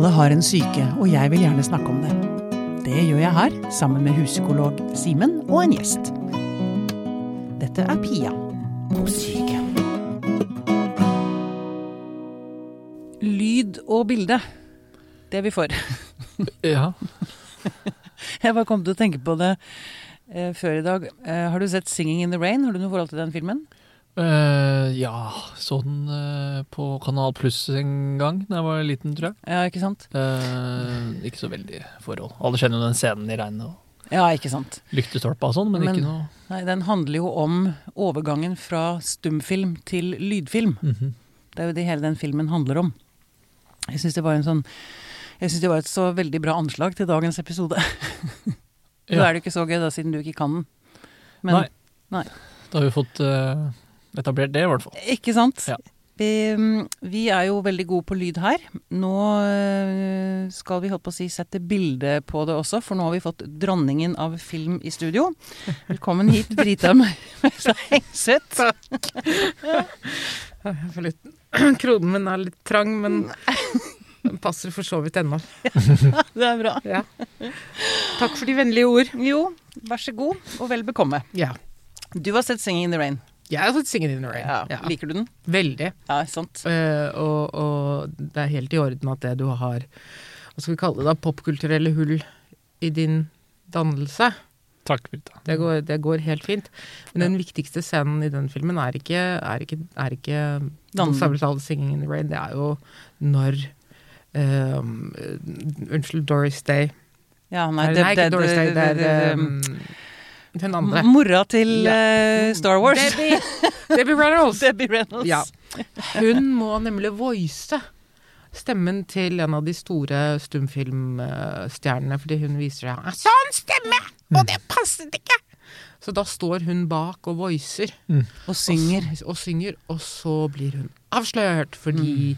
Alle har en syke, og jeg vil gjerne snakke om det. Det gjør jeg her, sammen med huspsykolog Simen og en gjest. Dette er Pia på syke. Lyd og bilde. Det vi får. Ja. Jeg bare kom til å tenke på det eh, før i dag. Eh, har du sett 'Singing in the Rain'? Har du noe forhold til den filmen? Eh, ja, så den uh, på Kanal Pluss en gang da jeg var liten, tror jeg. Ja, ikke sant? Uh, ikke så veldig forhold. Alle kjenner jo den scenen i regnet og Ja, ikke sant. Lyktestolpa og sånn, men, Men- ikke noe Nei, den handler jo om overgangen fra stumfilm til lydfilm. Mhm. Det er jo det hele den filmen handler om. Jeg syns det var en sånn jeg synes det var et så veldig bra anslag til dagens episode. Så Ja. er det jo ikke så gøy, da, siden du ikke kan den. Men Nei. nei. Da har vi fått etablert det, i hvert fall. ikke sant? Ja. Vi, mm, vi er jo veldig gode på lyd her. Nå øh, skal vi holdt på å si sette bilde på det også, for nå har vi fått dronningen av film i studio. Velkommen hit, Brita Møysa Hengseth. Jeg får litt Kronen min er litt trang, men den passer for så vidt ennå. Det er bra. Ja. Takk for de vennlige ord. Jo, vær så god, og vel bekomme. Ja. Du har sett 'Singing in the Rain'. Jeg har sett Singing in the Rain. Ja. Ja. Liker du den? Veldig. Ja, sant. Uh, og, og det er helt i orden at det du har Hva skal vi kalle det da? Popkulturelle hull i din dannelse. Takk, Brita. Det går, det går helt fint. Men den viktigste scenen i den filmen er ikke, er ikke, er ikke Dan- 'Singing in the Rain'. Det er jo når eh, Unnskyld, Doris Day. Ja, Nei, det- nei, det- ikke Doris Day, det er det- um, den andre. Mora til Ja. uh, Star Wars. Debbie, Debbie Reynolds. Debbie Reynolds. Ja. Hun må nemlig voice stemmen til en av de store stumfilmstjernene, fordi hun viser seg «Ah, Sånn stemme! Og det passet ikke! Så da står hun bak og voicer. Og synger. Og, og synger, og så blir hun avslørt fordi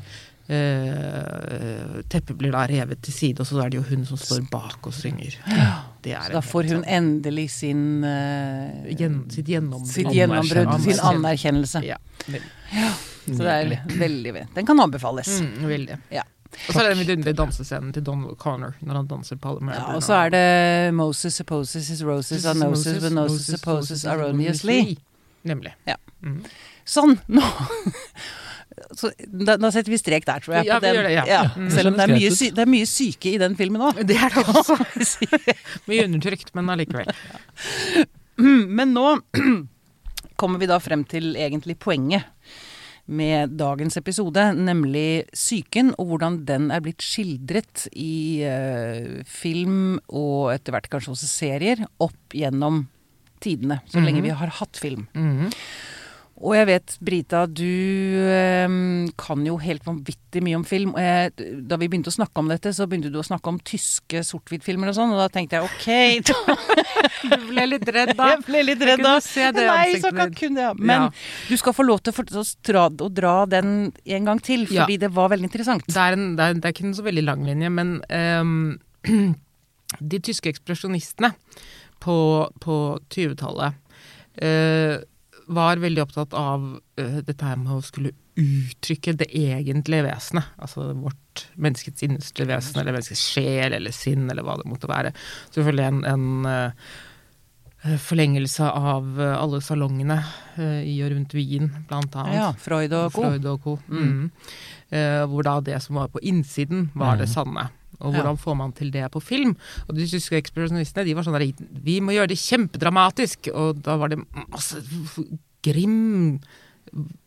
eh, teppet blir da revet til side, og så er det jo hun som står bak og synger. Er Så da får hun endelig sin uh, gjen, sitt gjennombrudd. sitt gjennombrudd, sin Anerkjennelse. Ja. Ja. Så det er veldig veldig Den kan anbefales. Mm, veldig. Ja. Og så er det den vidunderlige dansescenen til Don Connor når han danser på alle Ja, og så er det Moses supposes his roses are noses, but noses supposes erroneously. Nemlig. Ja. Mm. Sånn, nå så, da, da setter vi strek der, tror jeg. Ja, vi den. gjør det, ja. Mm. Selv om det er, mye sy det er mye syke i den filmen òg. Det er det også. Mye undertrykt, men allikevel. Men nå kommer vi da frem til egentlig poenget med dagens episode, nemlig psyken og hvordan den er blitt skildret i uh, film og etter hvert kanskje også serier opp gjennom tidene, så lenge Mhm. vi har hatt film. Mhm. Og jeg vet, Brita, du eh, kan jo helt vanvittig mye om film. Da vi begynte å snakke om dette, så begynte du å snakke om tyske sort-hvitt-filmer og sånn, og da tenkte jeg ok, da Du ble litt redd da. jeg ble litt redd da. se det Nei, så kan kunne jeg. Men Ja. du skal få lov til å, dra, den en gang til, Ja. fordi det var veldig interessant. Det er, en, det, er, det er ikke en så veldig lang linje, men um, de tyske ekspresjonistene på, på 20-tallet eh, var veldig opptatt av uh, dette her med å skulle uttrykke det egentlige vesenet. Altså vårt menneskets innerste vesen, eller menneskets sjel, eller sinn, eller hva det måtte være. Selvfølgelig en, en uh, forlengelse av uh, alle salongene i og rundt Wien, blant annet. Ja, Freud og co. Freud og co. Mm. Eh, hvor da det som var på innsiden, var det sanne. Og hvordan får man til det på film? Og de tyske ekspresjonistene de var sånn der Vi må gjøre det kjempedramatisk! Og da var det masse grim,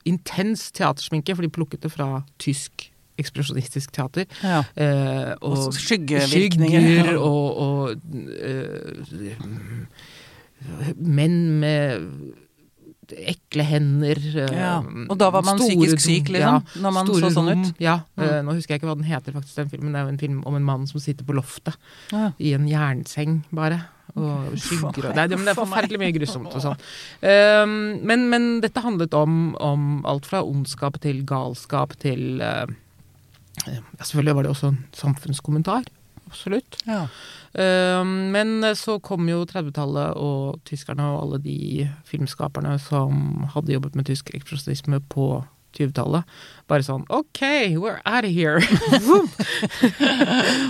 intens teatersminke, for de plukket det fra tysk ekspresjonistisk teater. Ja. Eh, Og og skyggevirkninger. skygger og, og eh, menn med ekle hender. eh, Ja, og da var man psykisk syk, liksom, når man så sånn ut? Ja. Mm. nå husker jeg ikke hva den heter, faktisk, den filmen. Det er jo en film om en mann som sitter på loftet Ja. i en jernseng, bare. Og skygger og Det men det er forferdelig mye grusomt og sånn. Men, men dette handlet om, om alt fra ondskap til galskap til uh, ja, Selvfølgelig var det også en samfunnskommentar. Absolutt. Ja. Um, men så kom jo 30-tallet og tyskerne og alle de filmskaperne som hadde jobbet med tysk ekspresjonisme på 20-tallet. Bare sånn OK, we're out of here!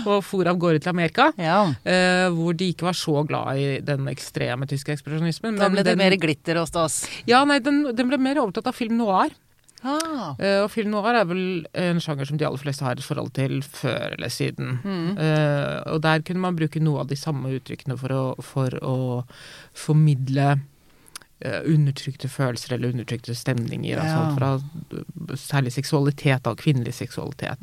Og for av gårde til Amerika. Ja. eh, hvor de ikke var så glad i den ekstreme tyske ekspresjonismen. Da ble det den- mer glitter hos oss. Ja, nei, den, den ble mer overtatt av film noir. Ah. Uh, og film noir er vel en sjanger som de aller fleste har et forhold til før eller siden. Mm. Uh, og der kunne man bruke noe av de samme uttrykkene for å, for å formidle uh, undertrykte følelser eller undertrykte stemninger. Ja. Altså, fra særlig seksualitet da, kvinnelig seksualitet.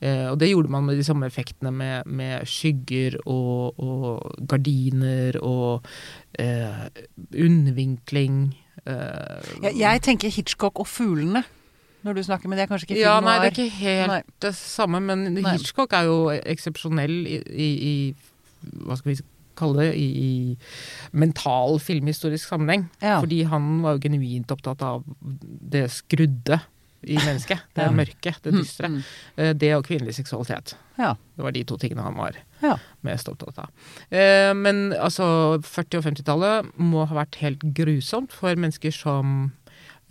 Eh, og det gjorde man med de samme effektene med, med skygger og, og gardiner og undervinkling. Jeg, jeg tenker Hitchcock og fuglene når du snakker, men det er kanskje ikke film ja, nei, det er ikke helt Nei. det samme, men Nei. Hitchcock er jo eksepsjonell i, i, i Hva skal vi kalle det? I, i mental filmhistorisk sammenheng. Ja. Fordi han var jo genuint opptatt av det skrudde i mennesket. Det Ja. mørke, det dystre. Mm, Eh, Det og kvinnelig seksualitet. Ja. Det var de to tingene han var Ja. mest opptatt av. Eh, Men altså, 40- og 50-tallet må ha vært helt grusomt for mennesker som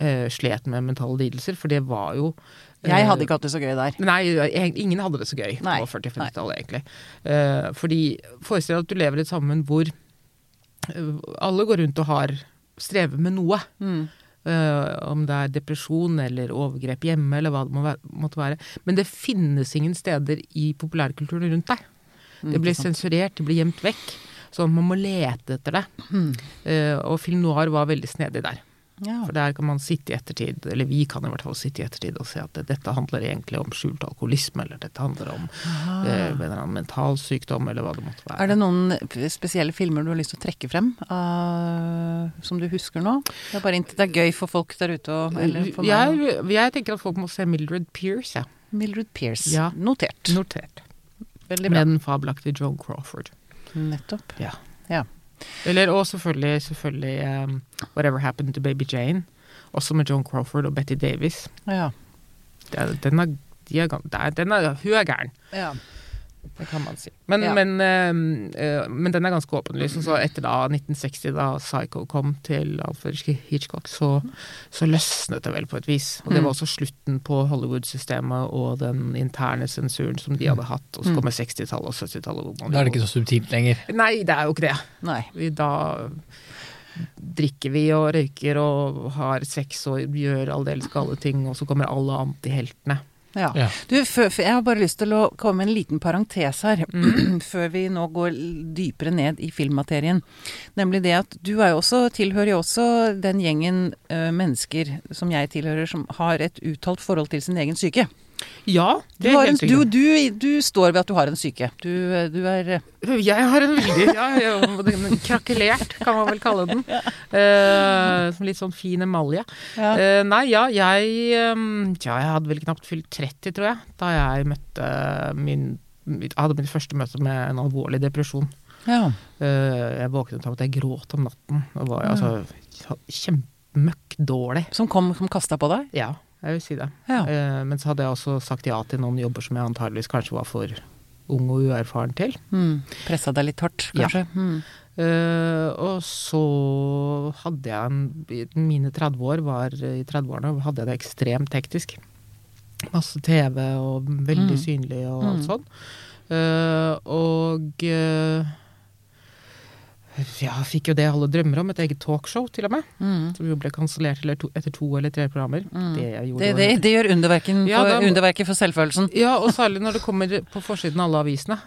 eh, slet med mentale lidelser, for det var jo eh, Jeg hadde ikke hatt det så gøy der. Nei, ingen hadde det så gøy Nei, på 40-50-tallet, egentlig. Eh, fordi forestill deg at du lever i et samfunn hvor eh, alle går rundt og har strever med noe. Mm. Eh, om det er depresjon eller overgrep hjemme eller hva det må være, måtte være. Men det finnes ingen steder i populærkulturen rundt deg. Det blir sensurert, det blir gjemt vekk. Så man må lete etter det. Mm. Uh, og film noir var veldig snedig der. Ja. For der kan man sitte i ettertid, eller vi kan i hvert fall sitte i ettertid og se at dette handler egentlig om skjult alkoholisme, eller dette handler om eh, en eller annen mental sykdom, eller hva det måtte være. Er det noen spesielle filmer du har lyst til å trekke frem, uh, som du husker nå? Det er, bare det er gøy for folk der ute, og, eller for meg. jeg, jeg tenker at folk må se Mildred Pierce, ja. Mildred Pierce. Ja. Notert. Notert. Veldig bra. Med den fabelaktige Joan Crawford. Nettopp. Ja. Ja. Eller, og selvfølgelig, selvfølgelig um, Whatever Happened to Baby Jane. Også med Joan Crawford og Betty Davis. Ja. Den er, de er, den er, hun er gæren. ja. Det kan man si. Men, Ja. men, eh, eh, men den er ganske åpenlys. Og så etter da 1960, da Psycho kom til Alfred Hitchcock, så, så løsnet det vel på et vis. Og det Mm. var også slutten på Hollywood-systemet og den interne sensuren som de hadde hatt. Og så Mm. kommer 60-tallet og 70-tallet. Da er det ikke så subtilt lenger. Nei, det er jo ikke det. Nei. Vi, da drikker vi og røyker og har sex og gjør aldeles gale ting, og så kommer alle antiheltene. Ja. Ja. Du, for, for jeg har bare lyst til å komme med en liten parentes her, før vi nå går dypere ned i filmmaterien. Nemlig det at du jo også, tilhører jo også den gjengen ø, mennesker som jeg tilhører, som har et uttalt forhold til sin egen syke. Ja, Du, det er helt du, riktig. du, du står ved at du har en syke. Du, du er Jeg har en veldig ja, krakelert, kan man vel kalle den. Eh, som litt sånn fin emalje. ja. Uh, nei, ja, jeg eh, Tja, jeg hadde vel knapt fylt 30, tror jeg, da jeg møtte min hadde mitt første møte med en alvorlig depresjon. ja. Uh, jeg våknet av at jeg gråt om natten. Og var altså kjempemøkkdårlig. Som kom, som kasta på deg? Ja, jeg vil si det. Ja. Eh, men så hadde jeg også sagt ja til noen jobber som jeg antageligvis kanskje var for ung og uerfaren til. Mm. Pressa deg litt hardt, Ja. kanskje? Mm. Eh, og så hadde jeg en Mine 30 år var I 30-årene hadde jeg det ekstremt hektisk. Masse TV og veldig Mm. synlig og Mm. alt sånn. Eh, og eh, ja, fikk jo det alle drømmer om, et eget talkshow til og med. Mm. Som jo ble kansellert etter to eller tre programmer. Mm. Det jeg Det, det, det gjør Ja, da- underverket for selvfølelsen. Ja, og særlig når det kommer på forsiden av alle avisene.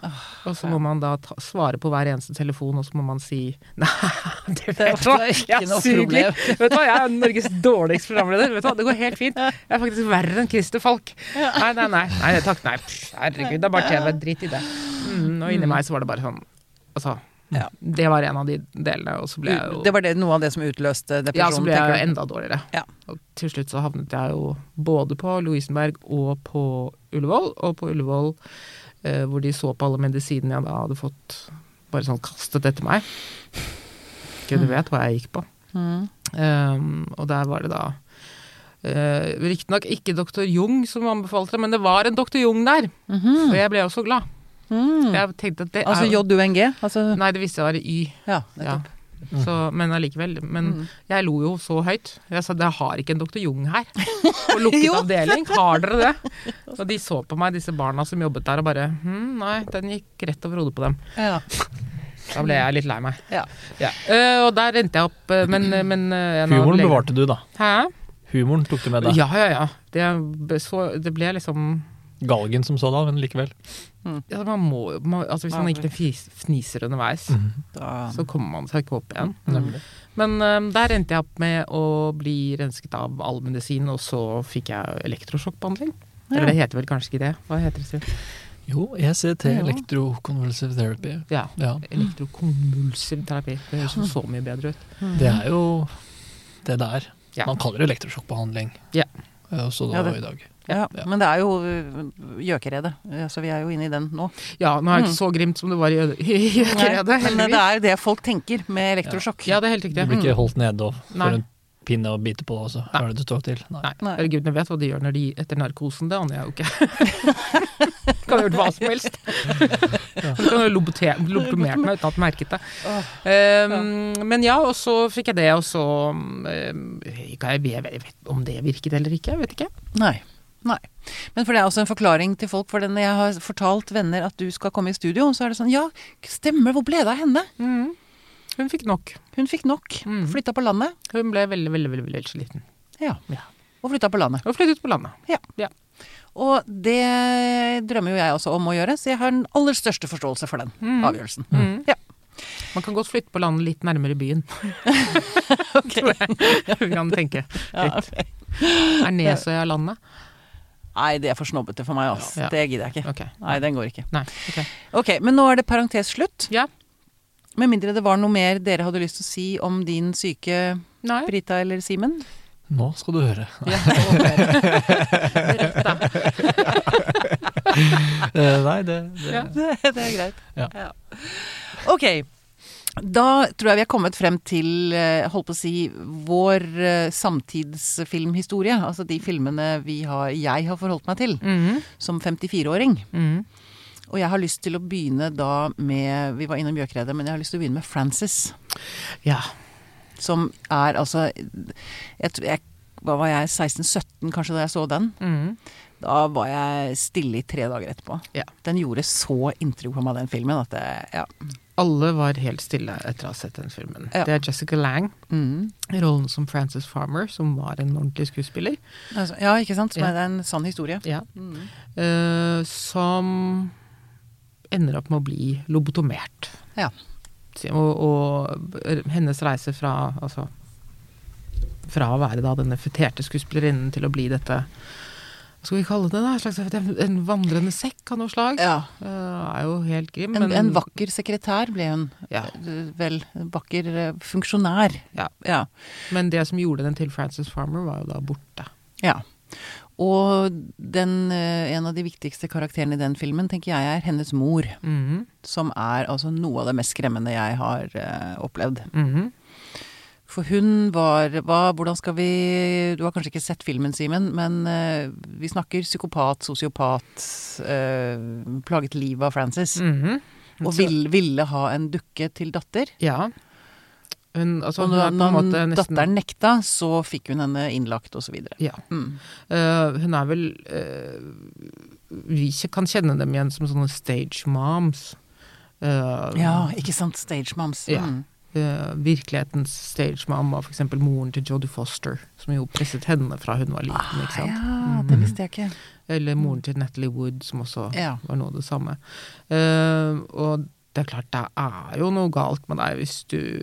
Og så må man da ta, svare på hver eneste telefon, og så må man si Nei, det vet du hva, jeg suger. problem. Vet du hva, jeg er Norges dårligste programleder. Vet du hva, Det går helt fint. Jeg er faktisk verre enn Christer Falk. Nei, nei, nei. nei takk, nei. Herregud, det er bare TV. Drit i det. Mm, og inni meg så var det bare sånn Altså. Ja. Det var en av de delene, og så ble jeg jo Det var det, noe av det som utløste ja, så ble jeg jo enda dårligere. Ja. Og til slutt så havnet jeg jo både på Lovisenberg og på Ullevål. Og på Ullevål, eh, hvor de så på alle medisinene jeg da hadde fått bare sånn kastet etter meg. Ikke du vet hva jeg gikk på. Mm. Um, og der var det da uh, Riktignok ikke doktor Jung som anbefalte det, men det var en doktor Jung der. Og jeg ble også så glad. Mm. Jeg tenkte at det Altså er JUNG? Altså, Nei, det visste jeg var Y. ja, Ja. Mm. Så, men allikevel. Men Mm. jeg lo jo så høyt. Jeg sa jeg har ikke en Dr. Jung her. Og lukket avdeling. Har dere det? Og de så på meg, disse barna som jobbet der, og bare hm, Nei, den gikk rett over hodet på dem. Ja. Da ble jeg litt lei meg. Ja. Eh, og der endte jeg opp, eh, men, men uh, Humoren bevarte du, da. Hæ? Humoren tok du med deg. Ja, ja, ja. Det, så, det ble liksom Galgen som sådan, men likevel. ja, Man må man, altså Hvis man ikke fniser underveis, Da, så kommer man seg ikke opp igjen. Mm. Men um, der endte jeg opp med å bli rensket av all medisin, og så fikk jeg elektrosjokkbehandling. Eller det heter vel kanskje ikke det? Hva heter det? Siv? Jo, ECT, Ja. elektrokonvulsiv therapy. Ja. Ja. Elektrokonvulsiv terapi. Det høres jo så mye bedre ut. Det er jo det det er. Ja. Man kaller det elektrosjokkbehandling. Ja. Så Også da Ja, det- i dag. Ja. Ja. Men det er jo øh, gjøkeredet, så vi er jo inne i den nå. Ja, nå er det ikke så grimt som det var i Gjøkeredet, men det er jo det folk tenker med elektrosjokk. Ja, det er helt riktig. Du blir ikke holdt nede og får en pinne å bite på, og så Nei. er det du står til. Nei. Nei, Nei. herregud, vet hva de gjør når de etter narkosen, det aner jeg jo ikke. kan ha gjort hva som helst. Du kan ha lobotomert meg uten at jeg merket det. Um, Men ja, og så fikk jeg det, og så um, jeg, vet, jeg vet om det virket eller ikke, jeg vet ikke. Nei. Nei. Men for det er også en forklaring til folk. For når jeg har fortalt venner at du skal komme i studio, så er det sånn Ja, stemmer, hvor ble det av henne? Mm. Hun fikk nok. Hun fikk nok. Mm. Flytta på landet. Hun ble veldig, veldig, veldig, veldig sliten. Ja. Ja. Og flytta på landet. Og flyttet på landet. Og det drømmer jo jeg også om å gjøre, så jeg har den aller største forståelse for den Mm. avgjørelsen. Mm. Ja. Man kan godt flytte på landet litt nærmere byen, Ok. tror jeg. Vi kan tenke Ja, okay. Er Nesøya landet? Nei, det er for snobbete for meg, altså. Ja. Det gidder jeg ikke. Okay. Nei, den går ikke. Nei. ok. Ok, men nå er det parentes slutt. Ja. Med mindre det var noe mer dere hadde lyst til å si om din syke Nei. Brita eller Simen? Nå skal du høre. Ja, Rett, da. Eh, nei, det, det Ja. Det, det er greit. Ja. Ok. Da tror jeg vi er kommet frem til, eh, holdt på å si, vår eh, samtidsfilmhistorie. Altså de filmene vi har, jeg har forholdt meg til Mhm. som 54-åring. Mhm. Og jeg har lyst til å begynne da med Vi var innom Bjørkredet, men jeg har lyst til å begynne med Frances. Ja. Som er altså jeg, jeg, Hva var jeg? 16-17 kanskje da jeg så den? Mhm. Da var jeg stille i tre dager etterpå. Ja. Den gjorde så inntrykk på meg, den filmen, at det Ja. Alle var helt stille etter å ha sett den filmen. Ja. Det er Jessica Lang, Mm. rollen som Frances Farmer, som var en ordentlig skuespiller. Altså, ja, ikke sant? Som Ja. er en sann historie. Ja. Mm. Uh, som ender opp med å bli lobotomert. Ja. Og, og hennes reise fra altså fra å være da denne feterte skuespillerinnen til å bli dette Hva skal vi kalle det? da? En, slags, en vandrende sekk av noe slag. Ja. Uh, er jo helt grim. En, men- en vakker sekretær ble hun. Ja. Vel, vakker eh, funksjonær. Ja. Ja. Men det som gjorde den til Frances Farmer, var jo da borte. ja. Og den, eh, en av de viktigste karakterene i den filmen, tenker jeg er hennes mor. Mhm. Som er altså noe av det mest skremmende jeg har uh, opplevd. Mhm. For hun var hva, Hvordan skal vi Du har kanskje ikke sett filmen, Simen, men uh, vi snakker psykopat, sosiopat, uh, plaget livet av Frances. Mhm. Og vil, ville ha en dukke til datter. Ja. Hun, altså, Og når, når nesten datteren nekta, så fikk hun henne innlagt, osv. Ja. Mm. Uh, hun er vel uh, Vi kan kjenne dem igjen som sånne stage moms. Uh, Ja, ikke sant? Stage moms. Ja. Mm. Eh, virkelighetens stage mamma, f.eks. moren til Jodie Foster, som jo presset henne fra hun var liten. ikke sant? Ja, det visste jeg ikke. Eller moren til Natalie Wood, som også Ja. var noe av det samme. Uh, og det er klart, det er jo noe galt med deg hvis du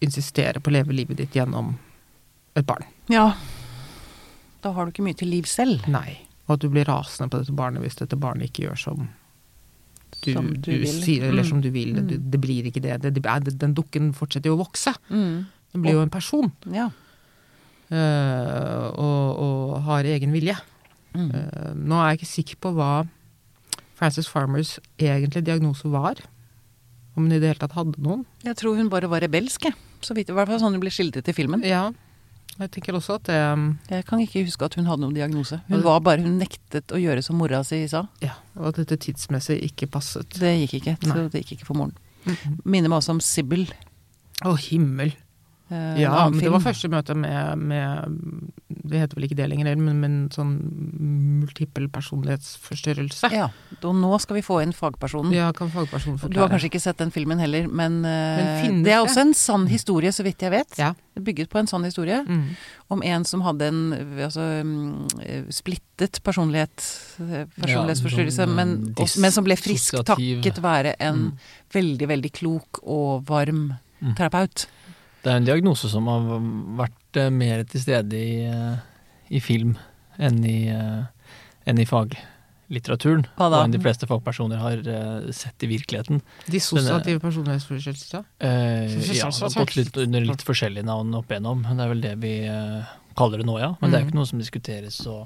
insisterer på å leve livet ditt gjennom et barn. Ja. Da har du ikke mye til liv selv. Nei. Og at du blir rasende på dette barnet hvis dette barnet ikke gjør som du, Som du, du vil. sier, eller Mm. som du vil. Mm. Du, det blir ikke det. det, det den dukken fortsetter jo å vokse. Mm. Den blir jo en person. Ja. Uh, og, og har egen vilje. Mm. Eh, nå er jeg ikke sikker på hva Frances Farmers egentlig diagnose var. Om hun i det hele tatt hadde noen. Jeg tror hun bare var rebelsk, jeg. Så vidt, I hvert fall sånn hun ble skildret i filmen. Ja, jeg tenker også at det Jeg kan ikke huske at hun hadde noen diagnose. Hun var bare, hun nektet å gjøre som mora si sa. Ja, og at dette tidsmessig ikke passet. Det gikk ikke. Så Nei. det gikk ikke for moren. Minner meg også om Sibyl. Å, himmel. Eh, Ja, men men det var første møte med, med Det heter vel ikke det lenger, men, men sånn multiple personlighetsforstyrrelse. Ja, og nå skal vi få inn fagpersonen. Ja, kan fagpersonen Du har kanskje ikke sett den filmen heller, men, eh, Men det er også en sann historie, så vidt jeg vet. Ja. Det er bygget på en sann historie Mm. om en som hadde en altså, mm, splittet personlighet, eh, personlighetsforstyrrelse, Ja, sånn, men, dis- men som ble frisk takket være en Mm. veldig, veldig klok og varm Mm. Det er en diagnose som har vært eh, mer til stede i, eh, i film enn i, eh, enn i faglitteraturen. Og enn de fleste fagpersoner har sett i virkeligheten. Dissosiative personlighetsforstyrrelser. Eh, ja, det har gått litt under litt forskjellige navn opp igjennom. Det er vel det vi eh, kaller det nå, ja. Men det er jo ikke noe som diskuteres så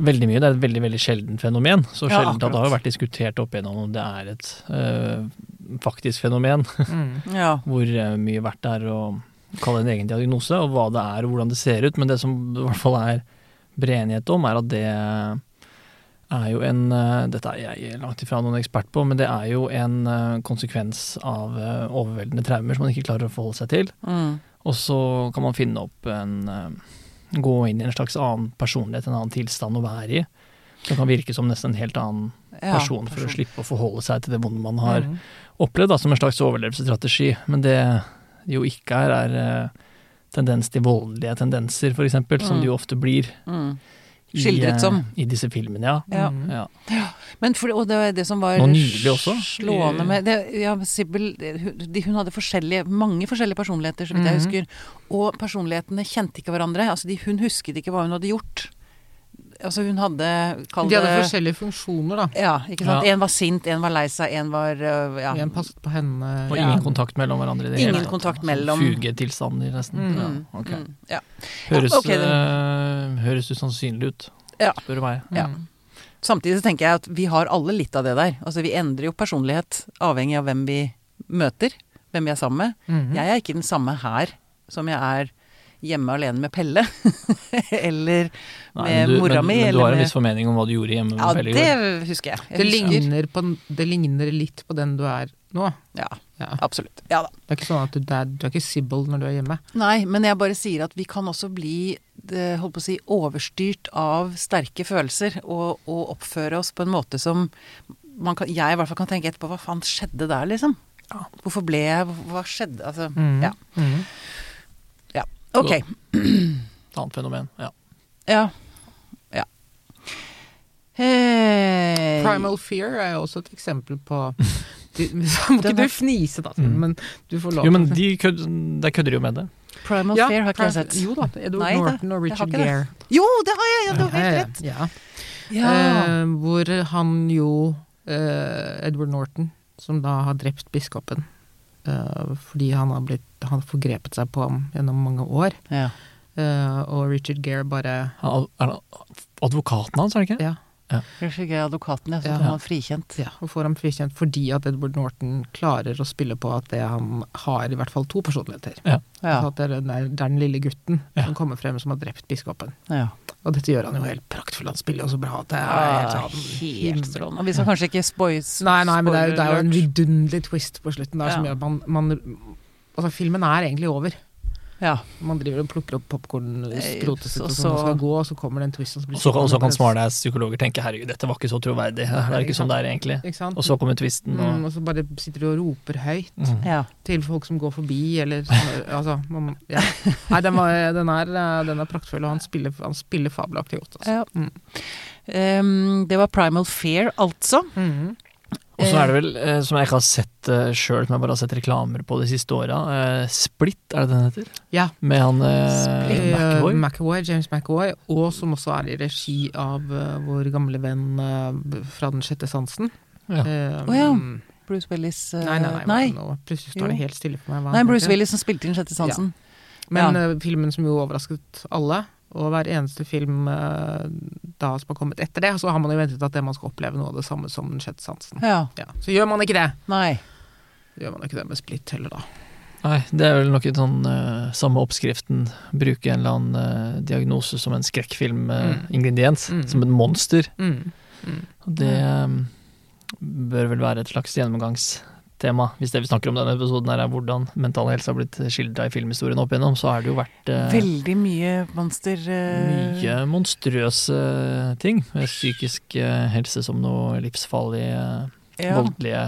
veldig mye. Det er et veldig veldig sjeldent fenomen. Så Ja, sjeldent at det har vært diskutert opp igjennom om det er et øh, faktisk fenomen. Mm. Ja. hvor eh, mye verdt det er å kalle en egen diagnose, og hva det er og hvordan det ser ut. Men det som det i hvert fall er bred enighet om, er at det er jo en eh, Dette er jeg langt ifra noen ekspert på, men det er jo en konsekvens av overveldende traumer som man ikke klarer å forholde seg til. Mm. Og så kan man finne opp en Gå inn i en slags annen personlighet, en annen tilstand å være i. Som kan virke som nesten en helt annen Ja, person for å slippe å forholde seg til det vonde man har Mm. opplevd da, som en slags overlevelsesstrategi. Men det jo ikke er, er eh, tendens til voldelige tendenser, for eksempel, som Mm. det jo ofte blir Mm. Skildret eh, som. i disse filmene. Ja. Ja. Mm. Ja. Men for, og det var det som var også. slående med det, ja, Sibyl hun, de- hun hadde forskjellige, mange forskjellige personligheter, så vidt jeg Mhm. husker. Og personlighetene kjente ikke hverandre. Altså de, hun husket ikke hva hun hadde gjort. Altså hun hadde kall De hadde forskjellige funksjoner, da. Ja, ikke sant. Ja. En var sint, en var lei seg, en var øh, ja. En passet på henne. Og Ja. ingen kontakt mellom hverandre i det Ingen hele tatt. kontakt Sånn mellom- Fugetilstander, nesten. Mm. Ja, okay. Mm, ja. Høres, Ja, ok, det- eh, høres usannsynlig ut, Ja. spør du meg. Ja. Mm. Samtidig så tenker jeg at vi har alle litt av det der. Altså vi endrer jo personlighet avhengig av hvem vi møter, hvem vi er sammen med. Mhm. Jeg er ikke den samme her som jeg er hjemme alene med Pelle. eller Nei, med du, mora men, mi. men du har en viss formening om hva du gjorde hjemme med Ja, Pelle Ja, det husker jeg. jeg Det, husker. ligner på, det ligner litt på den du er nå. Ja, Ja. absolutt. Ja da. Det er ikke sånn at du, er, du er ikke Sybil når du er hjemme. Nei, men jeg bare sier at vi kan også bli det, holdt på å si, overstyrt av sterke følelser og, og oppføre oss på en måte som man kan, jeg i hvert fall kan tenke etterpå Hva faen skjedde der, liksom? Ja. Hvorfor ble jeg Hva skjedde? Altså, mm. ja. Mhm. Ok. Et annet fenomen. Ja. Ja. Ja. Hey. Primal Fear er jo også et eksempel på du, Må ikke du fnise, da, Mm. men du får lov Jo, men de kød, der kødder jo med det. Primal Ja, Fear har ikke jeg sett. Jo da, Edward Nei, Norton og Richard. Gere. Jo, det har jeg! Ja, du har helt rett. Ja, Ja. Uh, hvor han jo, uh, Edward Norton, som da har drept biskopen uh, fordi han har, blitt, han har forgrepet seg på ham gjennom mange år, ja. eh, og Richard Gere bare han advokaten hans, er det ikke? Ja. Kanskje ikke advokaten, jeg, så Ja. får han frikjent. Ja, og får ham frikjent fordi at Edward Norton klarer å spille på at det han har i hvert fall to personligheter. Ja. Altså at det, er, det er den lille gutten Ja. som kommer frem som har drept biskopen. ja. Og dette gjør han jo helt praktfullt. Han spiller jo så bra at det er helt sånn Ah, helt strålende. Og vi skal kanskje ikke spoils... Nei, nei, men det er, jo- det er jo en vidunderlig twist på slutten der som gjør at man, man Altså, filmen er egentlig over. Ja. Man driver og plukker opp popkornskrotet sitt og og og så- skal gå, og så kommer det en twist. Og så, blir Og så kan, og så kan det- smartass psykologer tenke herregud, dette var ikke så troverdig. Det er ikke sånn det er egentlig. Ikke sant? Og så kommer twisten mm, og og så bare sitter du og roper høyt mm. ja. til folk som går forbi, eller Altså, man, ja. Nei, den, var, den, er, eh, den er praktfull, og han spiller, han spiller fabelaktig godt. Altså. Ja. Mm. Um, det var Primal Fear, altså. Mhm. Og så er det vel, eh, som jeg ikke har sett uh, sjøl, som jeg bare har sett reklamer på de siste åra, eh, Split, er det den heter? Ja. Med han. Eh, McAvoy. McAvoy, James McAvoy, og som også er i regi av eh, vår gamle venn eh, fra Den sjette sansen. Ja. Um, oh, ja. Bruce Willis eh, Nei, nei, nei. nei. Nå plutselig står det helt stille for meg. hva Nei, Bruce. Willis som spilte inn Sjette sansen. Men Ja. eh, filmen som jo overrasket alle, og hver eneste film eh, da som har kommet etter det, så har man jo ventet at det man skal oppleve noe av det samme som Den sjette sansen. Ja. Ja. Så gjør man ikke det. Nei. Gjør man ikke det med Split heller, da. Nei, det er vel nok en sånn uh, samme oppskriften. Bruke en eller annen uh, diagnose som en skrekkfilm-ingrediens. Mm. Som et monster. Mm. Mm. Og det um, bør vel være et slags gjennomgangstema tema. Hvis det vi snakker om denne episoden her er hvordan mental helse har blitt skildra i filmhistorien opp igjennom, så har det jo vært eh, Veldig mye monster... eh, mye monstrøse ting. Med psykisk eh, helse som noe livsfarlige, ja, voldelige,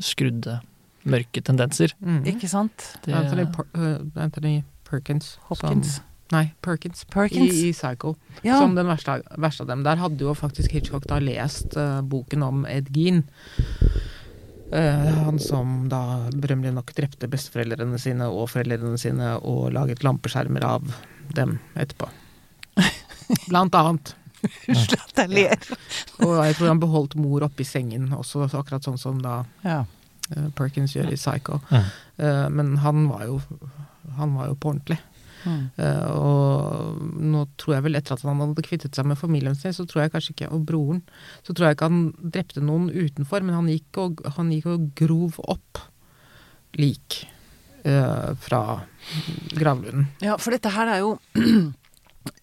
skrudde, mørke tendenser. Mm. Ikke sant? Det, Anthony, Per- øh, Anthony Perkins. Hopkins. Som, nei, Perkins. Perkins. I, i Psycho. Ja. Som den verste, verste av dem. Der hadde jo faktisk Hitchcock da lest uh, boken om Ed Gein. Eh, han som da berømmelig nok drepte besteforeldrene sine og foreldrene sine og laget lampeskjermer av dem etterpå. Blant annet. Unnskyld at jeg ler. Og jeg tror han beholdt mor oppe i sengen også, akkurat sånn som da Ja. eh, Perkins gjør i Psycho. Ja. Eh, men han var jo han var jo på ordentlig. Mm. Eh, og nå tror jeg vel etter at han hadde kvittet seg med familien sin, så tror jeg kanskje ikke, og broren, så tror jeg ikke han drepte noen utenfor, men han gikk og, han gikk og grov opp lik uh, fra gravlunden. Ja, for dette her er jo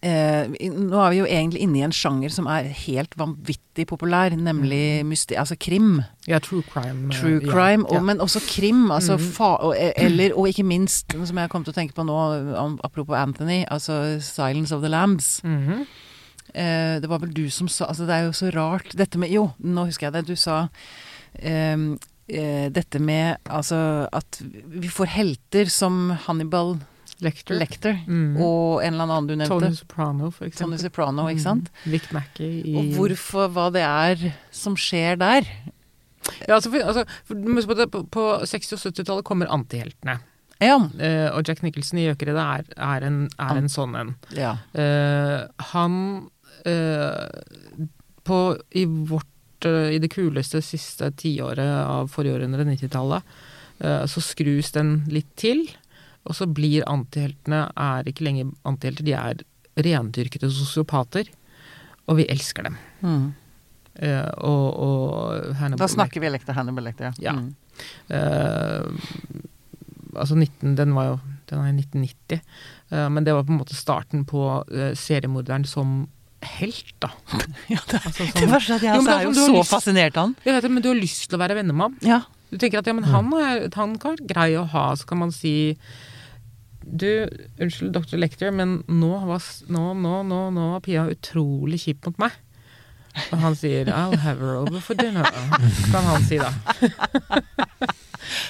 eh, Nå er vi jo egentlig inne i en sjanger som er helt vanvittig populær, nemlig mysti altså krim. Ja, true crime. True crime ja, og, ja. men også krim. Altså Mhm. fa og, eller, og ikke minst, som jeg kom til å tenke på nå, apropos Anthony, altså 'Silence of the Lambs'. Mhm. Eh, det var vel du som sa Altså, det er jo så rart dette med Jo, nå husker jeg det. Du sa ehm, eh, dette med altså at vi får helter som Hannibal Lecter. Lector. Mm. og en eller annen du nevnte. Tony Soprano, for Tony. Soprano, ikke sant? Mm. Vic Mackey i Og hvorfor, hva det er som skjer der. Ja, altså, for, altså, for, på, på, på 60- og 70-tallet kommer antiheltene. Ja. Uh, og Jack Nicholson i 'Gjøkeredet' er, er, en, er en sånn en. ja. Uh, han uh, på, I vårt I det kuleste siste tiåret av forrige århundre, 90-tallet, eh, så skrus den litt til. Og så blir antiheltene er ikke lenger antihelter, de er rendyrkede sosiopater. Og vi elsker dem. Mm. Uh, og, og Hannibal Da snakker vi Lecter, Hannibal Lecter, Ja. Mm. Uh, altså 19, den var jo den er i 1990, Uh, men det var på en måte starten på eh, seriemorderen som helt, da. Ja, det, Altså, det verste er at jeg Jo, altså, er jo som så lyst- fascinert av han. jeg vet det, men du har lyst til å være venner med ham. Ja. Du tenker at ja, men han, er, han kan være grei å ha, så kan man si du, unnskyld, dr. Lecter, men nå var, nå, nå, nå, nå var Pia utrolig kjip mot meg. Og han sier 'I'll have her over for dinner', kan han si da.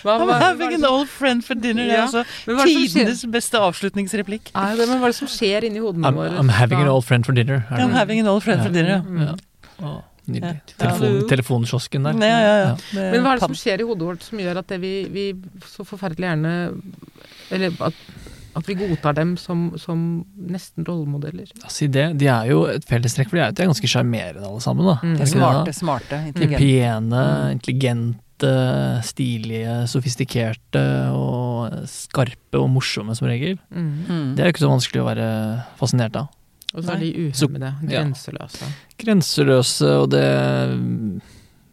Hva, I'm hva- having an old friend for dinner. Er Ja, altså er tidenes beste avslutningsreplikk. Nei, det, men hva er det som skjer inni hodene I'm, våre? I'm having an old friend for dinner. er I'm det- having an old friend for dinner, ja. Mm. Ja. Å, nydelig. Ja. Telefon, telefonkiosken der. Ja, ja, ja. Men hva er det som skjer i hodet vårt som gjør at det vi, vi så forferdelig gjerne Eller at, at vi godtar dem som, som nesten rollemodeller? Ja, Si det. De er jo et fellestrekk, for de er, de er ganske sjarmerende alle sammen. da. Mm. Er smarte, intelligente smarte, De intelligente. pene, intelligente, stilige, sofistikerte og skarpe og morsomme som regel. Mm. Mm. Det er jo ikke så vanskelig å være fascinert av. Og så er de uhemmede, ja. grenseløse. Grenseløse og det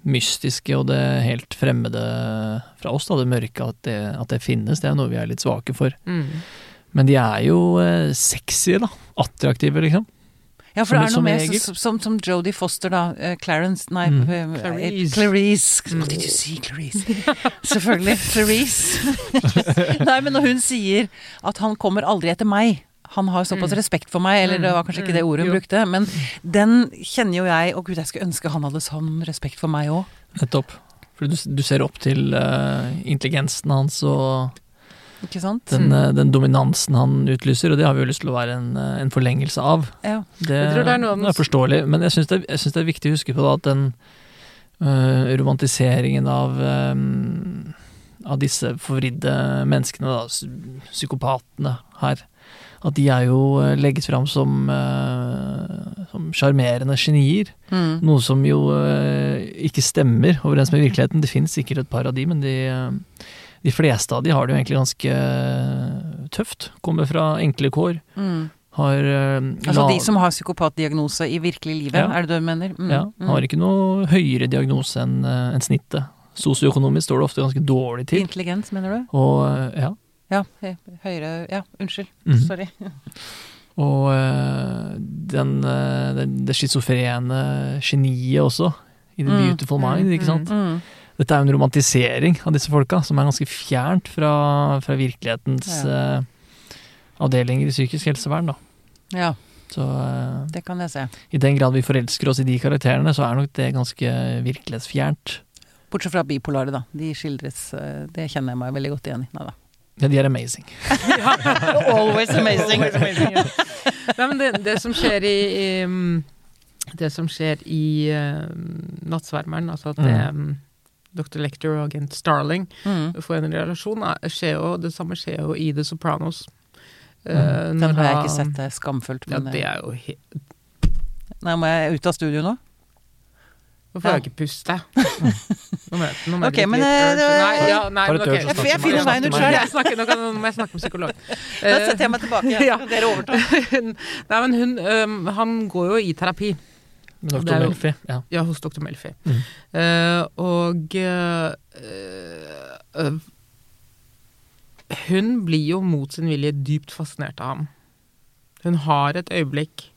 mystiske og det helt fremmede fra oss, da, det mørke, at det, at det finnes, det er noe vi er litt svake for. Mm. Men de er jo eh, sexy, da. Attraktive, liksom. Ja, for Som- det er noe med som, som, som Jodie Foster, da. Uh, Clarence Nei, Mm. uh, Clarice. Clarice. Mm. What did you see, Clarice? Selvfølgelig. Clarice. nei, men når hun sier at han kommer aldri etter meg han har såpass Mm. respekt for meg, eller det var kanskje ikke det ordet hun Mm, jo. brukte, men den kjenner jo jeg og gud, jeg skulle ønske han hadde sånn respekt for meg òg. Nettopp. For du, du ser opp til uh, intelligensen hans og Ikke sant? den, Mm. eh, den dominansen han utlyser, og det har vi jo lyst til å være en, eh, en forlengelse av. Ja. Det, Jeg tror det er noe av den- er forståelig, men jeg syns det, det er viktig å huske på da, at den øh, romantiseringen av øhm, av disse forvridde menneskene, da, psykopatene her, at de er jo legget fram som som sjarmerende genier. Mm. Noe som jo ikke stemmer overens med virkeligheten. Det fins sikkert et par av de, men de, de fleste av de har det jo egentlig ganske øh, tøft. Kommer fra enkle kår. Mm. Har øh, Altså de som har psykopatdiagnose i virkelig livet, Ja. er det det du mener? Mm. Ja, mm. har ikke noe høyere diagnose enn en snittet. Sosioøkonomisk står det ofte ganske dårlig til. Intelligens, mener du? Og eh, ja. Ja, høyere Ja, unnskyld. Mm. Sorry. Og eh, den, eh, den, det schizofrene geniet også, i The Mm, Beautiful Mind, ikke sant. Mm. Dette er jo en romantisering av disse folka, som er ganske fjernt fra, fra virkelighetens Ja. uh, avdelinger i psykisk helsevern, da. Ja, Så uh, det kan jeg se. i den grad vi forelsker oss i de karakterene, så er nok det ganske virkelighetsfjernt. Bortsett fra bipolare, da. De skildres eh, Det kjenner jeg meg veldig godt igjen i. Nei da. Ja, de er amazing. Always amazing. Always amazing, ja. Nei, men det, det som skjer i, i mm, Det som skjer i uh, Nattsvermeren, altså at det, mm. Dr. Lector og agent Starling Mm. får en relasjon, er, skjer jo, det samme skjer jo i The Sopranos. Eh, Den har jeg ikke sett, det er skamfullt. Ja, det eh, er jo he Nei, må jeg ut av studio nå? Nå får jeg ikke puste? Nå må jeg, nå må jeg men, litt eh. Nei, ja, Jeg- jeg finner veien ut sjøl, jeg. Nå kan- nå må jeg snakke med psykolog. Da Eh, setter jeg meg tilbake. ja. Dere overtar. nei, men hun um, Han går jo i terapi. Med er Melfi. Ja. Ja, hos dr. Melfi. Mm. Uh, og uh, uh, Hun blir jo mot sin vilje dypt fascinert av ham. Hun har et øyeblikk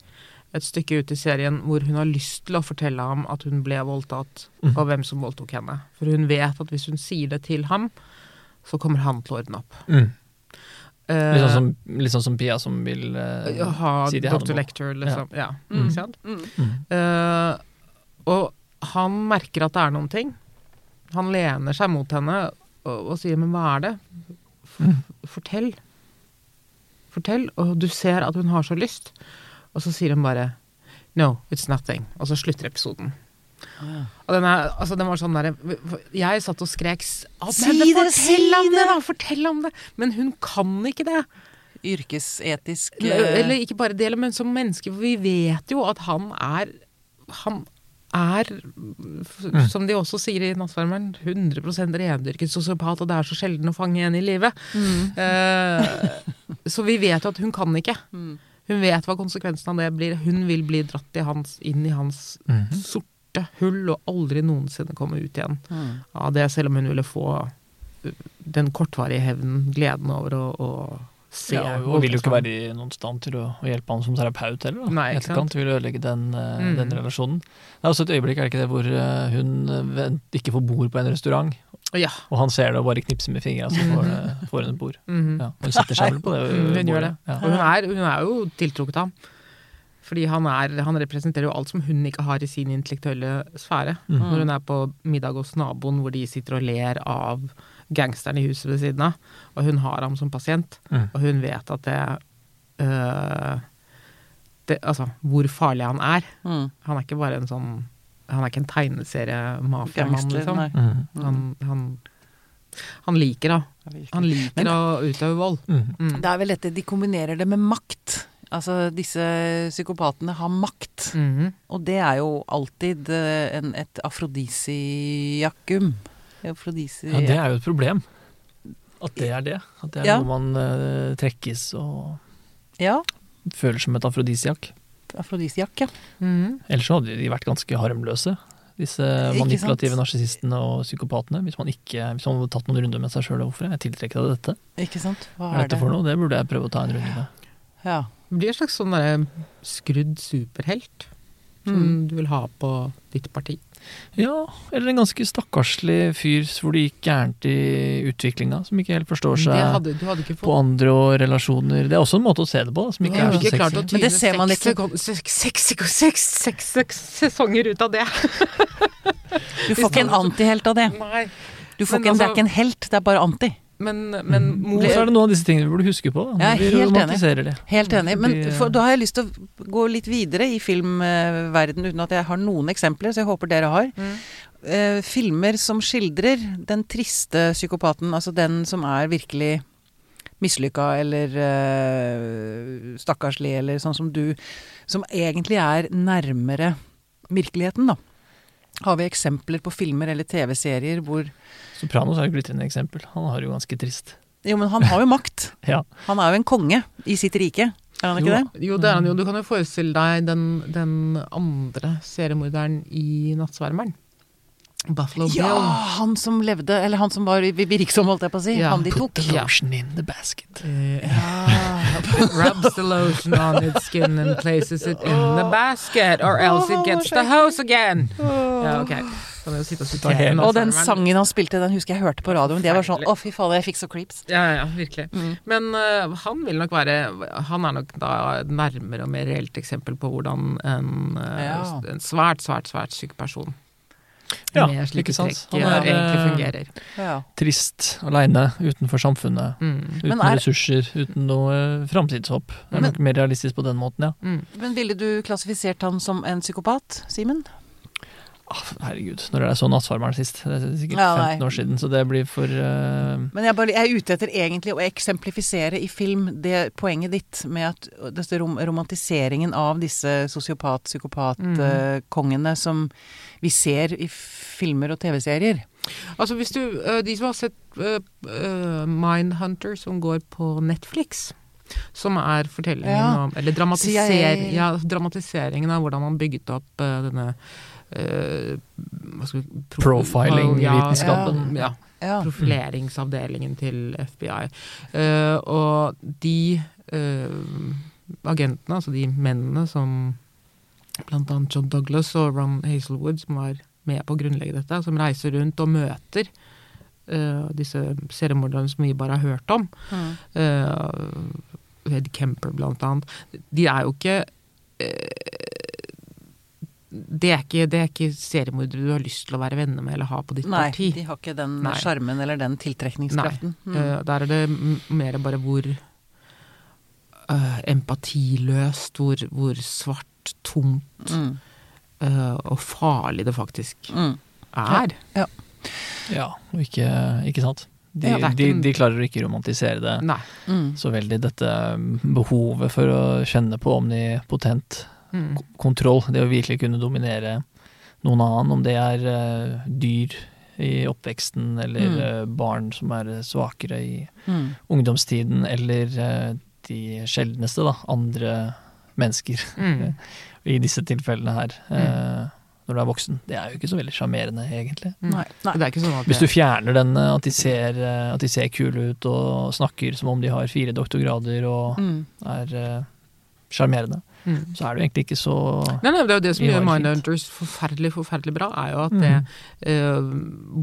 et stykke ut i serien hvor hun har lyst til å fortelle ham at hun ble voldtatt, Mhm. og hvem som voldtok henne. For hun vet at hvis hun sier det til ham, så kommer han til å ordne opp. Mm. Eh, Litt, sånn som, litt sånn som Pia som vil uh, ha si det Dr. Lecture, liksom. Ja. Mm. Mm. Mm. Uh, og han merker at det er noen ting. Han lener seg mot henne og, og sier 'men hva er det'? F Mm. Fortell. Fortell. Og du ser at hun har så lyst. Og så sier hun bare 'no, it's nothing'. Og så slutter episoden. Og den, er, altså den var sånn derre Jeg satt og skrek Si men det, Fortell si om det, det!» da! Fortell om det! Men hun kan ikke det. Yrkesetisk eh, Eller ikke bare det, men som menneske. For vi vet jo at han er Han er, Mm. som de også sier i Nattsvermeren, 100 rendyrket sosiopat, og det er så sjelden å fange en i live. mm. Uh, så vi vet jo at hun kan ikke. Mm. Hun vet hva konsekvensen av det blir. Hun vil bli dratt i hans, inn i hans mm. sorte hull og aldri noensinne komme ut igjen Mm. av det, selv om hun ville få uh, den kortvarige hevnen, gleden over å, å se Ja, og og vil jo ikke være i noen stand til å, å hjelpe han som terapeut heller. Da. Nei, ikke sant? etterkant vil ødelegge den, eh, Mm. den relasjonen. Det er også et øyeblikk, er det ikke det, hvor eh, hun vent- ikke får bord på en restaurant, Ja. og han ser det og bare knipser med fingra, så får, får hun et bord. mhm. Ja, hun setter seg vel på det Hun hun gjør det. Ja. Og hun er, hun er jo tiltrukket ham. Fordi han, er, han representerer jo alt som hun ikke har i sin intellektuelle sfære. Mm. Når hun er på middag hos naboen hvor de sitter og ler av gangsteren i huset ved siden av, og hun har ham som pasient, Mm. og hun vet at det, øh, det Altså, hvor farlig han er. Mm. Han er ikke bare en sånn Han er ikke en tegneserie-mafiamann, liksom. nei. Mhm. Han, han, han liker da. Han liker Men- å utøve vold. Mhm. Mm. Det er vel dette, de kombinerer det med makt. Altså, disse psykopatene har makt. Mhm. Og det er jo alltid eh, en, et afrodisiakum. Afrodisi... Ja, det er jo et problem. At det er det. At det er Ja. noe man uh, trekkes og Ja, føler som et afrodisiak. afrodisiak, ja. Mhm. Ellers så hadde de vært ganske harmløse, disse manipulative narsissistene og psykopatene. Hvis man ikke hvis man hadde tatt noen runder med seg sjøl. Hvorfor er jeg tiltrekker av dette? Ikke sant? Hva Hva er er dette det? for noe? Det burde jeg prøve å ta en runde med. Ja. Det blir en slags sånn skrudd superhelt som Mm. du vil ha på ditt parti. Ja, eller en ganske stakkarslig fyr hvor det gikk gærent i utviklinga, som ikke helt forstår seg hadde, du hadde ikke på andre og relasjoner. Det er også en måte å se det på, som ikke er så ikke sexy. Men det ser man ikke. seks- sesonger ut av det. Du får ikke en antihelt av det. Nei. Du får ikke en, det er altså- ikke en helt, det er bare anti. Men, men Mhm. mor så er det noen av disse tingene vi burde huske på. Da. Jeg er helt enig. Helt enig. Men for, da har jeg lyst til å gå litt videre i filmverden uten at jeg har noen eksempler, så jeg håper dere har. Mm. Uh, filmer som skildrer den triste psykopaten, altså den som er virkelig mislykka eller uh, stakkarslig, eller sånn som du, som egentlig er nærmere virkeligheten, da. Har vi eksempler på filmer eller TV-serier hvor Sopranos er et glitrende eksempel. Han har det jo ganske trist. Jo, men han har jo makt. Ja. Han er jo en konge i sitt rike. Er han ikke det? Jo, det er han jo. Du kan jo forestille deg den, den andre seriemorderen i Nattsvermeren. Buffalo Ja, Bill. han som levde, eller han som var virksom, holdt jeg på å si. Ja. Han de tok. Put the Ja. lotion in the basket. Eh, Ja. Rubs the lotion on its skin and places it in the basket, or else it gets the hose again. Ja, ok. Kan og den sangen han spilte, den husker jeg hørte på radioen. Det var sånn. Å, fy fader, jeg fikk så creeps. Ja, ja, ja, virkelig. Mm. Men uh, han vil nok være Han er nok da et nærmere og mer reelt eksempel på hvordan en, uh, Ja. en svært, svært, svært syk person Ja, med slike ikke sant? trekk Han er, egentlig fungerer. Ja. Trist, aleine, utenfor samfunnet. Mm. Uten er- ressurser, uten noe framtidshåp. Det er Men- nok mer realistisk på den måten, ja. Mm. Men ville du klassifisert han som en psykopat, Simen? Ah, herregud, når er det så Nattfarmeren sist? Det er sikkert Ja, 15 år siden, så det blir for uh... Men jeg, bare, jeg er ute etter egentlig å eksemplifisere i film det poenget ditt med at dette rom, romantiseringen av disse sosiopat-psykopat-kongene som vi ser i filmer og TV-serier. Altså hvis du, øh, De som har sett øh, øh, Mindhunter som går på Netflix, som er fortellingen Ja. om Eller dramatiser, ja, dramatiseringen av hvordan man bygget opp denne uh, pro- Profiling-vitenskapen. Ja, ja, Ja. profileringsavdelingen til FBI. Eh, og de eh, agentene, altså de mennene som blant annet John Douglas og Ron Hazelwood, som var med på å grunnlegge dette, som reiser rundt og møter uh, disse seriemorderne som vi bare har hørt om. Mm. Uh, Ed Kemper, blant annet. De er jo ikke eh, det, er ikke det er ikke seriemordere du har lyst til å være venner med eller ha på ditt Nei, parti. de har ikke den Nei. sjarmen eller den tiltrekningskraften. Mm. Eh, der er det mer bare hvor uh, empatiløst, hvor, hvor svart, tomt Mm. uh, og farlig det faktisk Mm. er. Ja, og ikke, ikke sant? De, Ja, det de, de klarer å ikke romantisere det Nei. Mm. så veldig, dette behovet for å kjenne på omnipotent Mm. kontroll. Det å virkelig kunne dominere noen annen, om det er uh, dyr i oppveksten, eller Mm. eh, barn som er svakere i Mm. ungdomstiden, eller de sjeldneste, da, andre mennesker. Mm. I disse tilfellene her, Mm. når du er voksen. Det er jo ikke så veldig sjarmerende, egentlig. Mm. Nei. Nei. Det er ikke sånn at Hvis du fjerner den, eh, at de, ser, eh, at de ser kule ut og snakker som om de har fire doktorgrader og Mm. er eh, sjarmerende, mm. så er det jo egentlig ikke så Nei, nei, det er jo det som gjør. Mindhunters forferdelig, forferdelig bra, er jo at Mm. det eh,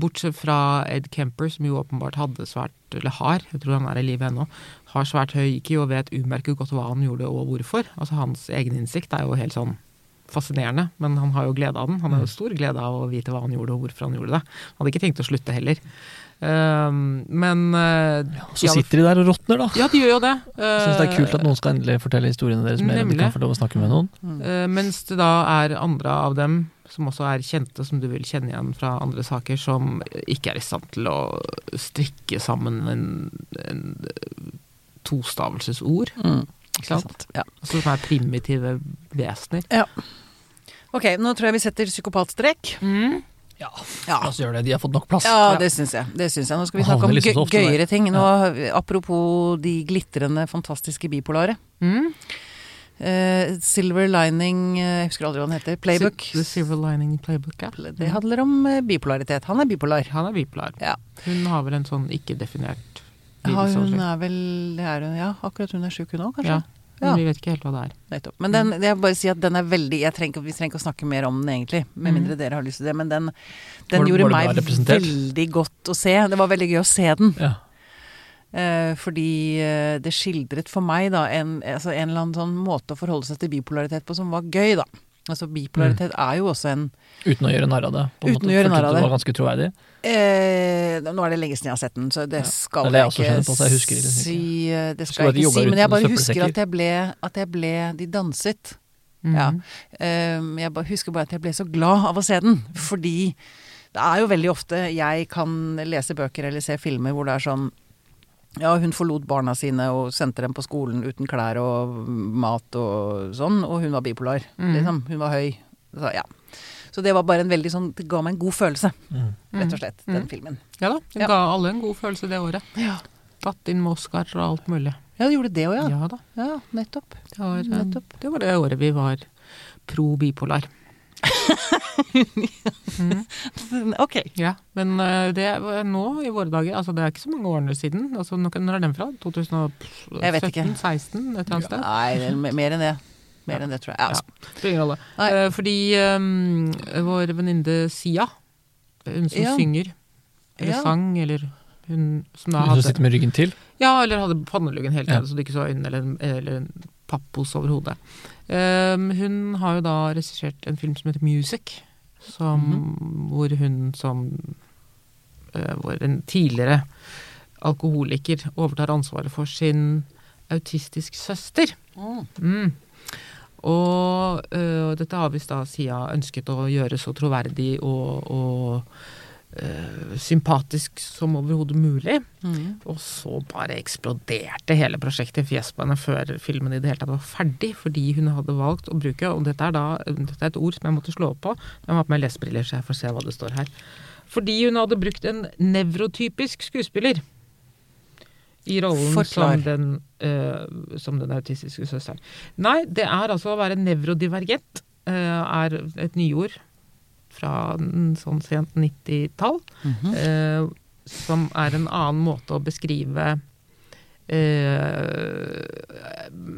Bortsett fra Ed Kemper, som jo åpenbart hadde svært, eller har, jeg tror han er i live ennå, har svært høy IQ og vet umerket godt hva han gjorde og hvorfor. Altså Hans egeninnsikt er jo helt sånn fascinerende, men han har jo glede av den. Han har jo Mm. stor glede av å vite hva han gjorde og hvorfor han gjorde det. Han hadde ikke tenkt å slutte heller. Uh, men uh, Så sitter de der og råtner, da. Ja, de gjør jo det. Jeg syns det er kult at noen skal endelig fortelle historiene deres mer, enn de kan få lov å snakke med noen. Eh, mens det da er andre av dem som også er kjente, som du vil kjenne igjen fra andre saker, som ikke er i stand til å strikke sammen en, en tostavelsesord. Mm. Ikke sant? Sant. Ja. Altså, som er primitive vesener. Ok, nå tror jeg vi setter psykopatstrek. Ja, Ja. la oss gjøre det. De har fått nok plass. Ja, Ja. det syns jeg. Det syns jeg. Nå skal vi snakke om liksom gøyere ting. Nå, Apropos de glitrende, fantastiske bipolare. Mm. Uh, Silver Lining eh, Jeg husker aldri hva den heter. Playbook. The Silver Lining Playbook, ja. Det handler om eh, bipolaritet. Han er bipolar. Han er bipolar. Ja. Hun har vel en sånn ikke-definert Ja, hun er vel det er, hun- Ja, akkurat hun er sjuk hun òg, kanskje. Ja, men Ja. vi vet ikke helt hva det er. Nettopp. Men den, jeg bare si at den er veldig jeg trenger, Vi trenger ikke å snakke mer om den, egentlig. Med mindre dere har lyst til det. Men den, den Var gjorde var meg veldig godt å se. Det var veldig gøy å se den. Ja. Eh, fordi eh, det skildret for meg da en, altså en eller annen sånn måte å forholde seg til bipolaritet på som var gøy, da. Altså Bipolaritet er jo også en Uten å gjøre narr av det. på Uten måte, å gjøre narr av Det det. var ganske troverdig. eh, Nå er det lenge siden jeg har sett den, så det Ja. skal Det jeg jeg ikke på, jeg det ikke. si. eh, Det skal jeg ikke si, men jeg bare husker at jeg ble, at jeg ble De danset. Mm. Ja. Eh, jeg bare husker bare at jeg ble så glad av å se den. Fordi det er jo veldig ofte jeg kan lese bøker eller se filmer hvor det er sånn ja, hun forlot barna sine og sendte dem på skolen uten klær og mat og sånn, og hun var bipolar. Mm. Liksom. Hun var høy. Så, ja. så det var bare en veldig sånn Det ga meg en god følelse, Mm. rett og slett, den Mm. filmen. Ja da, den Ja. ga alle en god følelse det året. Ja, Tatt inn med Oscar og alt mulig. ja det gjorde det òg, ja. Ja da. Ja, nettopp. Det var, eh, Nettopp. det var det året vi var pro bipolar. Mm. Ok. Ja, men eh, det er nå i våre dager, altså det er ikke så mange årene siden. Altså, når når er den fra? Jeg vet ikke. 2017-16, et eller annet sted? Nei, er mer enn det. Mer enn det, tror jeg. Ja, Ja. Ingen rolle. Eh, fordi um, vår venninne Sia Hun som Ja. synger. Eller Ja. sang, eller hun som da Hun som sitter med ryggen til. Ja, eller hadde panneluggen hele Ja. så du ikke så øynene eller, eller pappos over hodet. Um, hun har jo da regissert en film som heter Music, som, hvor hun som uh, Hvor en tidligere alkoholiker overtar ansvaret for sin autistisk søster. Mm. Mm. Og uh, dette har visst da Sia ønsket å gjøre så troverdig og, og øh, sympatisk som overhodet mulig. Mm. Og så bare eksploderte hele prosjektet i fjeset på henne før filmen i det hele tatt var ferdig, fordi hun hadde valgt å bruke, og dette er da dette er et ord som jeg måtte slå opp på, jeg må ha på meg lesebriller så jeg får se hva det står her. Fordi hun hadde brukt en nevrotypisk skuespiller i rollen Forklar. som den, uh, som den autistiske søsteren. Nei, det er altså å være nevrodivergent, Uh, er et nyord fra sånn sent 90-tall. Mhm. Eh, som er en annen måte å beskrive eh,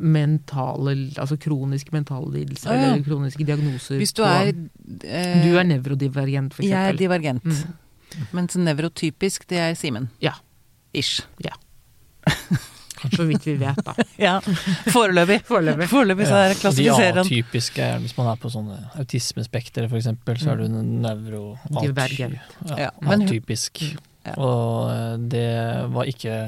mentale Altså kroniske mentale lidelser, Ah, ja. eller kroniske diagnoser. Hvis du på- er eh, Du er nevrodivergent, f.eks. Jeg er divergent. Mm. Mens nevrotypisk, det er Simen. Ja. Ish. Så vidt vi vet, da. Ja. Foreløpig. Foreløpig. Foreløpig så er det De klassifiserer han. atypiske hvis man er på sånne autismespekter, eksempel, så er du en nevro... Ja, Ja, atypisk. Ja. Og det var ikke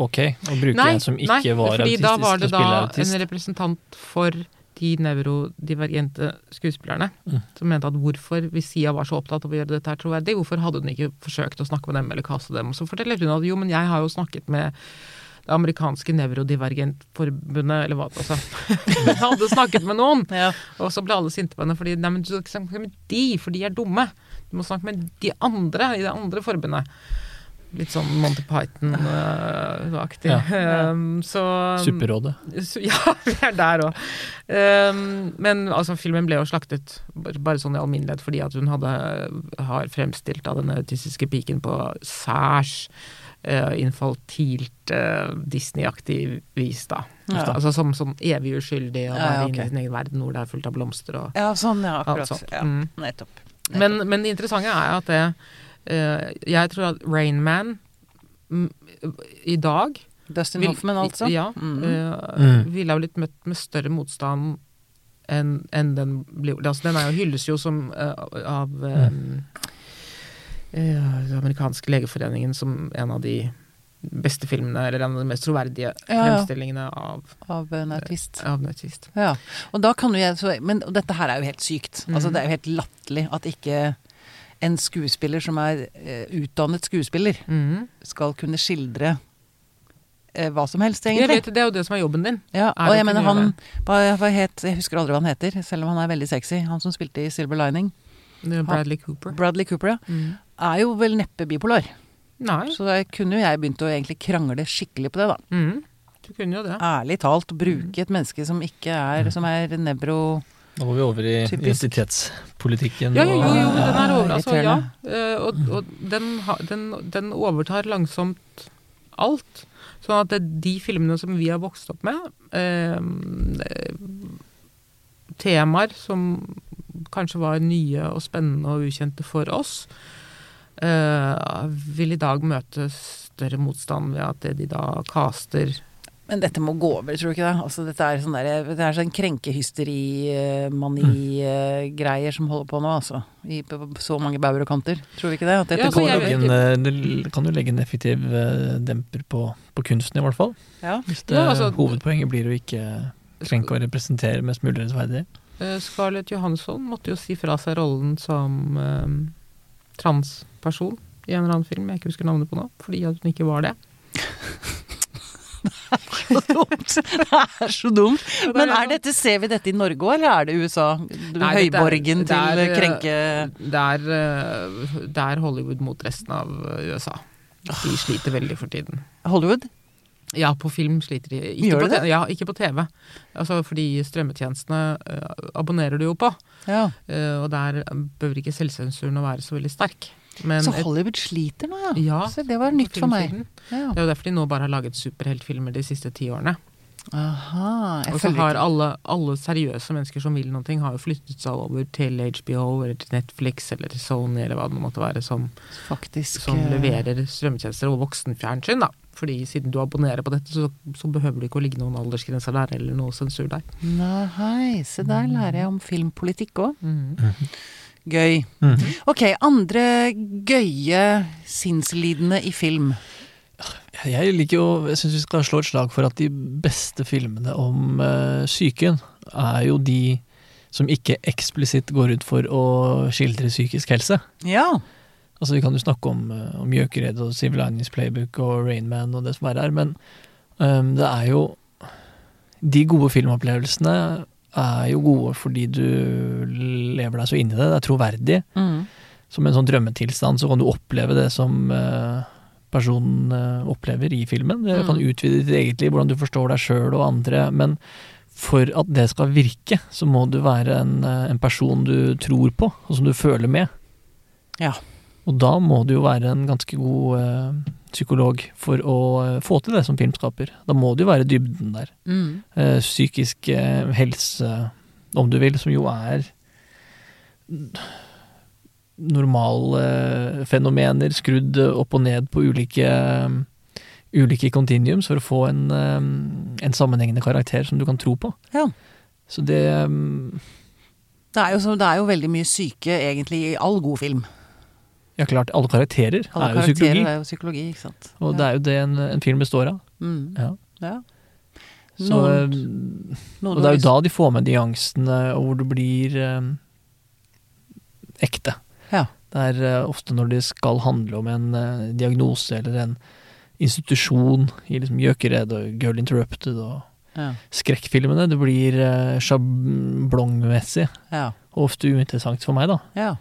ok å bruke Nei, en som ikke nei, var autistisk da var til det å spille da en representant for de nevrodivergente skuespillerne Mm. som mente at hvorfor, hvis Sia var så opptatt av å gjøre dette her troverdig, hvorfor hadde hun ikke forsøkt å snakke med dem eller kaste dem? Og så forteller hun at jo, men jeg har jo snakket med det amerikanske nevrodivergentforbundet, eller hva altså. Hun hadde snakket med noen, Ja. og så ble alle sinte på henne fordi nei, men du skal ikke snakke med de, for de er dumme. Du må snakke med de andre i det andre forbundet. Litt sånn Monty Python-aktig. Ja. Um, så Superrådet. ja, vi er der òg. Um, men altså, filmen ble jo slaktet bare sånn i alminnelighet fordi at hun hadde, har fremstilt av den autistiske piken på særs uh, infantilt uh, Disney-aktig vis, da. Ja. Altså som som, evig uskyldig og være ja, inne i sin egen verden hvor det er fullt av blomster og ja, sånn, ja. alt Akkurat. sånt. Ja, nettopp. nettopp. men, men det interessante er at det uh, Jeg tror at Rainman mm, i dag Dustin vil- Hoffman, altså? Ja. Mm. eh, Mm. ville ha blitt møtt med større motstand enn en den blir altså, Den er jo, hylles jo som uh, av um, eh, Den amerikanske legeforeningen som en av de beste filmene, eller en av de mest troverdige Ja, fremstillingene av, Av en autist. av nautist. Ja. Og da kan jo jeg så, Men dette her er jo helt sykt. Altså Mm. Det er jo helt latterlig at ikke en skuespiller som er uh, utdannet skuespiller, mm. skal kunne skildre uh, hva som helst, Jeg egentlig. vet, det er jo det som er jobben din. Ja, og jeg mener han hva, hva het, Jeg husker aldri hva han heter, selv om han er veldig sexy. Han som spilte i Silver Lining. Bradley Cooper. Bradley Cooper, ja. Mm. Er jo vel neppe bipolar. Nei. Så da kunne jo jeg begynt å egentlig krangle skikkelig på det, da. Mm. Du kunne jo det. Ærlig talt, bruke et menneske som ikke er Som er nevro... Nå går vi over i identitetspolitikken. Ja, jo, jo, jo, den er over, altså, ja. Eh, og og den, den, den overtar langsomt alt. Sånn at det, de filmene som vi har vokst opp med, eh, temaer som kanskje var nye og spennende og ukjente for oss, eh, vil i dag møte større motstand ved at det de da caster Men dette må gå over, tror du ikke det? Altså, dette er sånn der, det er sånn krenkehysteri-mani-greier som holder på nå, altså. I, på så mange bauger og kanter. Tror vi ikke det? At dette Ja, så går over? en, eh, det kan jo legge en effektiv eh, demper på, på kunsten, i hvert fall. Ja. Hvis det, Ja, altså- hovedpoenget blir å ikke krenke og representere mest mulig rettferdig. Eh, Scarlett Johansson måtte jo si fra seg rollen som eh, transperson i en eller annen film jeg ikke husker navnet på nå, fordi at hun ikke var det. det er så dumt. Det er så dumt. Men er dette, ser vi dette i Norge òg, eller er det USA? Nei, Høyborgen det er, til eh, krenke... Det er, eh, det er Hollywood mot resten av USA. De sliter veldig for tiden. Hollywood? Ja, på film sliter de. Ikke, Gjør på, ja, ikke på TV. Altså, fordi strømmetjenestene eh, abonnerer du jo på. Ja. eh, og der behøver ikke selvsensuren å være så veldig sterk. Men Så et- Hollywood sliter nå, ja. Ja, Så det var nytt for meg. Ja. Det er jo derfor de nå bare har laget superheltfilmer de siste ti årene. Aha. Og så har alle, alle seriøse mennesker som vil noe, har jo flyttet seg over til HBO eller til Netflix eller til Sony eller hva det måtte være, som, som eh, leverer strømmetjenester og voksenfjernsyn, da. Fordi siden du abonnerer på dette, så, så behøver det ikke å ligge noen aldersgrenser der, eller noe sensur der. Nei, se der lærer jeg om filmpolitikk òg. Mhm. Gøy. Mhm. Ok, andre gøye sinnslidende i film. Jeg liker jo, jeg syns vi skal slå et slag for at de beste filmene om uh, psyken er jo de som ikke eksplisitt går ut for å skildre psykisk helse. Ja. Altså Vi kan jo snakke om, uh, om Gjøkered og Civil Linings Playbook og Rainman og det som er her, men um, det er jo De gode filmopplevelsene er jo gode fordi du lever deg så inn i det, det er troverdig. Mm. Som en sånn drømmetilstand så kan du oppleve det som uh, personen uh, opplever i filmen. Det kan Mm. utvide ditt eget liv, hvordan du forstår deg sjøl og andre. Men for at det skal virke, så må du være en, eh, en person du tror på, og som du føler med. Ja. Og da må du jo være en ganske god eh, psykolog for å eh, få til det som filmskaper. Da må det jo være dybden der. Mm. Eh, psykisk eh, helse, om du vil, som jo er normalfenomener skrudd opp og ned på ulike, ulike continuums for å få en, eh, en sammenhengende karakter som du kan tro på. Ja. Så det Det er, jo så, det er jo veldig mye syke egentlig i all god film. Ja, klart, alle karakterer Alle er jo karakterer psykologi. er jo psykologi, ikke sant. Og det er jo det en, en film består av. Mm. Ja. Ja. Så, Noen- eh, Noen og det er jo da de får med de angstene, og hvor det blir eh, ekte. Ja. Det er eh, ofte når det skal handle om en eh, diagnose eller en institusjon i liksom Gjøkered og Girl Interrupted og Ja. skrekkfilmene. Det blir uh, sjablongmessig Ja. og ofte uinteressant for meg, da. ja.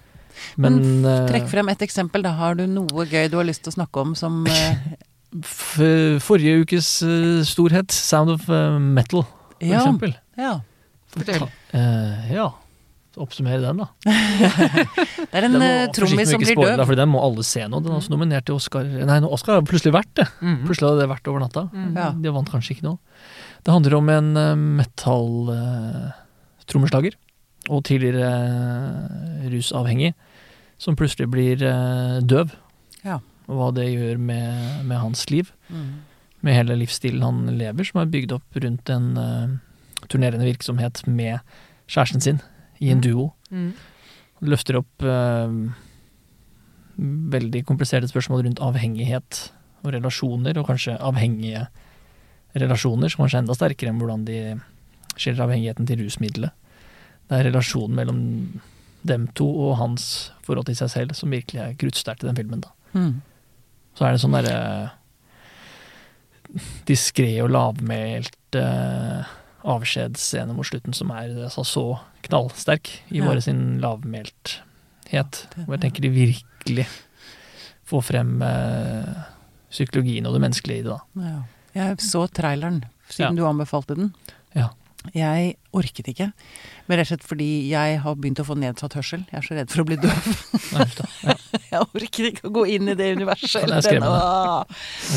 Men, Men eh, Trekk frem et eksempel. Da har du noe gøy du har lyst til å snakke om som eh, forrige ukes eh, storhet, Sound of Metal, for Ja. eksempel. Ja. Fortell. Uh, ja. Oppsummere den, da. Det er en trommis som blir døv. For den må alle se nå. Den er også nominert til Oscar. Nei, Oscar har plutselig vært det. Mm. Plutselig hadde det vært over natta. Mm. Ja. De vant kanskje ikke noe. Det handler om en uh, metall-trommeslager og tidligere rusavhengig som plutselig blir eh, døv. Ja. Og hva det gjør med, med hans liv. Mm. Med hele livsstilen han lever, som er bygd opp rundt en uh, turnerende virksomhet med kjæresten sin i en mm. duo. Mm. løfter opp uh, veldig kompliserte spørsmål rundt avhengighet og relasjoner, og kanskje avhengige relasjoner, som kanskje er enda sterkere enn hvordan de skiller avhengigheten til rusmiddelet. Det er relasjonen mellom dem to og hans forhold til seg selv som virkelig er kruttsterkt i den filmen. da. Mm. Så er det sånn derre diskré og lavmælt eh, avskjedsscene mot slutten som er altså, så knallsterk i Ja. bare sin lavmælthet. Hvor jeg tenker de virkelig får frem eh, psykologien og det menneskelige i det. da. Ja. Jeg så traileren siden du anbefalte den. Ja. Jeg orket ikke. Men rett og slett fordi jeg har begynt å få nedsatt hørsel. Jeg er så redd for å bli døv. Ja. Jeg orker ikke å gå inn i det universet. Det er jeg den- skremme deg? Åh.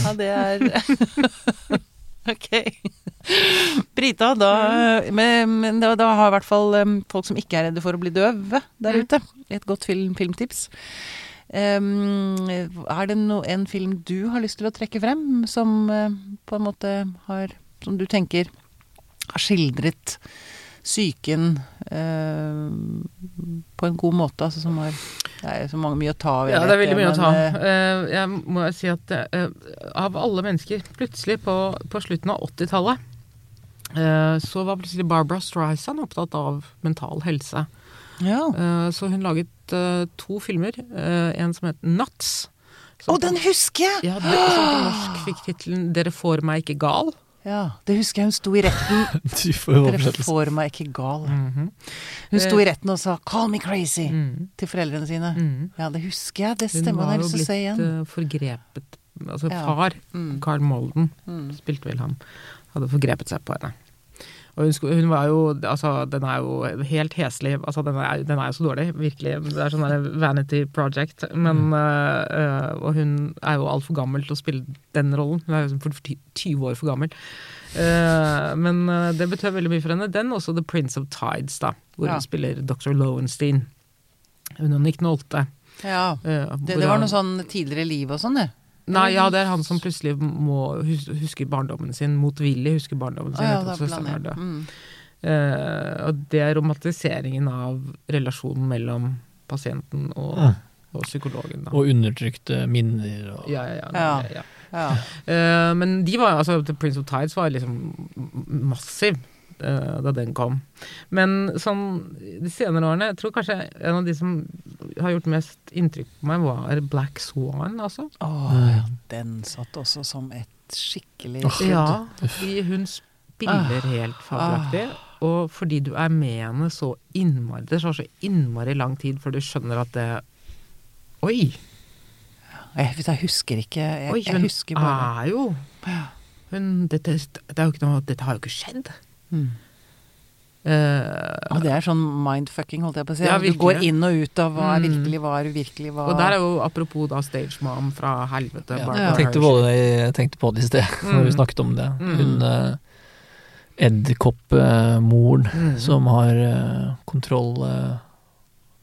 Ja, det er Ok. Brita, da Men, men da, da har i hvert fall um, folk som ikke er redde for å bli døve der Mm. ute, et godt film, filmtips. Um, er det no, en film du har lyst til å trekke frem, som uh, på en måte har Som du tenker har skildret psyken eh, på en god måte? Altså som har Det er så mange, mye å ta av. Ja, det er veldig mye å ta. men, eh, jeg må si at eh, av alle mennesker, plutselig på, på slutten av 80-tallet, eh, så var plutselig Barbara Streisand opptatt av mental helse. ja. Eh, så hun laget eh, to filmer. en som het Nuts. Å, oh, den husker jeg! Ja, det, som på norsk fikk tittelen 'Dere får meg ikke gal'. Ja, det husker jeg. Hun sto i retten. Dere får meg ikke gal. Mhm. Hun sto i retten og sa 'call me crazy' mm. til foreldrene sine. Mm. Ja, det husker jeg. Det stemmer. Hun var jo blitt igjen. eh, forgrepet Altså Ja. far, Mm. Carl Molden, Mm. spilte vel han, hadde forgrepet seg på henne. Hun, hun var jo Altså, den er jo helt heslig. Altså, den er, den er jo så dårlig, virkelig. Det er sånn der vanity project. Men Mm. øh, Og hun er jo altfor gammel til å spille den rollen. Hun er jo for 20 år for gammel. Uh, men eh, det betød veldig mye for henne. Den, også The Prince of Tides, da, hvor Ja. hun spiller Dr. Lowenstein. Hun Nick Nolte. Ja. Uh, Det, det var noe sånn tidligere liv og sånn, det. Nei, ja, det er han som plutselig må huske barndommen sin, motvillig husker barndommen sin. sin. ja, etter at død. Mm. Eh, og det er romantiseringen av relasjonen mellom pasienten og, ja. og psykologen. Da. Og undertrykte minner og Ja, ja, ja. Ja. ja. Ja. Eh, men de var, altså, The Prince of Tides var liksom massiv da den kom. Men sånn de senere årene Jeg tror kanskje en av de som har gjort mest inntrykk på meg, var Black Swan, altså. Åh, ja, den satt også som et skikkelig skudd. Ja, fordi hun spiller helt fabelaktig. Og fordi du er med henne så innmari Det tar så innmari lang tid før du skjønner at det Oi! Jeg, jeg husker ikke Jeg, oi jeg hun husker bare er jo hun, dette, det er jo ikke noe, dette har jo ikke skjedd. Mm. Uh, Og det er sånn mindfucking, holdt jeg på å si. Ja, du går inn og ut av hva er Mm. virkelig, hva er uvirkelig, hva og der er jo apropos da Stage Mom fra helvete. Ja, jeg tenkte på det, jeg tenkte på det i sted, når vi Mm. snakket om det. Mm. Hun uh, edderkoppmoren Mm. som har uh, kontroll eh,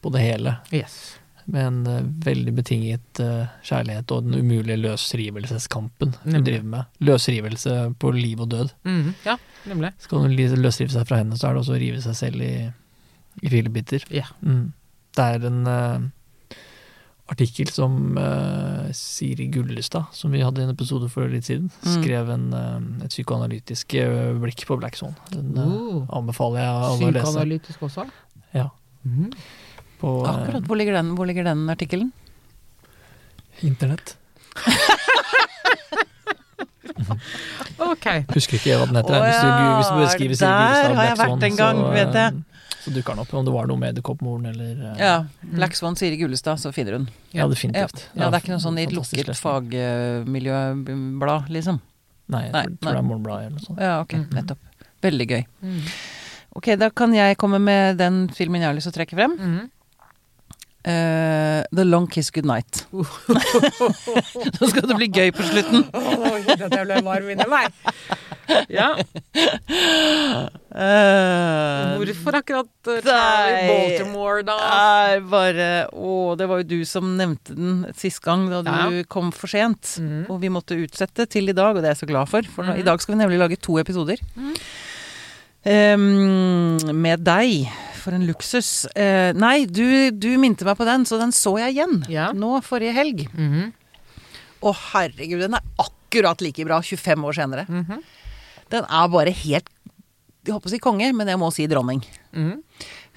på det hele. Yes. Med en eh, veldig betinget eh, kjærlighet og den umulige løsrivelseskampen hun driver med. Løsrivelse på liv og død. Mm, ja, nemlig. Skal hun løsrive seg fra henne, så er det også å rive seg selv i, i filebiter. Ja. Mm. Det er en uh, artikkel som uh, Siri Gullestad, som vi hadde i en episode for litt siden, Mm. skrev en, uh, et psykoanalytisk blikk på Black Swan. Den Oh. anbefaler jeg alle å lese. Psykoanalytisk også? Ja. Mhm. På eh, Akkurat. Hvor ligger den, hvor ligger den artikkelen? internett. Ok. Husker ikke hva den heter. Å hvis, du, ja, hvis du beskriver der har jeg vært en gang, så, vet jeg. eh, så dukker den opp. Om det var noe med Edderkoppmoren eller eh, Ja. Black Swan Siri Gullestad, så finner hun. ja, definitivt. Ja, det er ikke noe sånn i et lukket fagmiljøblad, liksom. Nei, jeg tror, nei. tror det er Morgenbladet eller noe sånt. Ja, ok, Mhm. nettopp. Veldig gøy. Mm. Ok, da kan jeg komme med den filmen jeg har lyst til å trekke frem. Mhm. Eh, The Long Kiss Goodnight. Nå skal det bli gøy på slutten. Åh, kjente at jeg ble varm inni meg. Ja, Uh, hvorfor akkurat uh, Nei. Charlie Baltimore, da? er bare Å, det var jo du som nevnte den sist gang, da du Ja. kom for sent. Mhm. Og vi måtte utsette til i dag, og det er jeg så glad for. For nå, Mhm. i dag skal vi nemlig lage to episoder. Mhm. Um, med deg. For en luksus. Eh, nei, du, du minte meg på den, så den så jeg igjen. Ja. Nå forrige helg. Mhm. Å herregud, den er akkurat like bra 25 år senere. Mhm. Den er bare helt Jeg på å si konge, men jeg må si dronning. Mhm.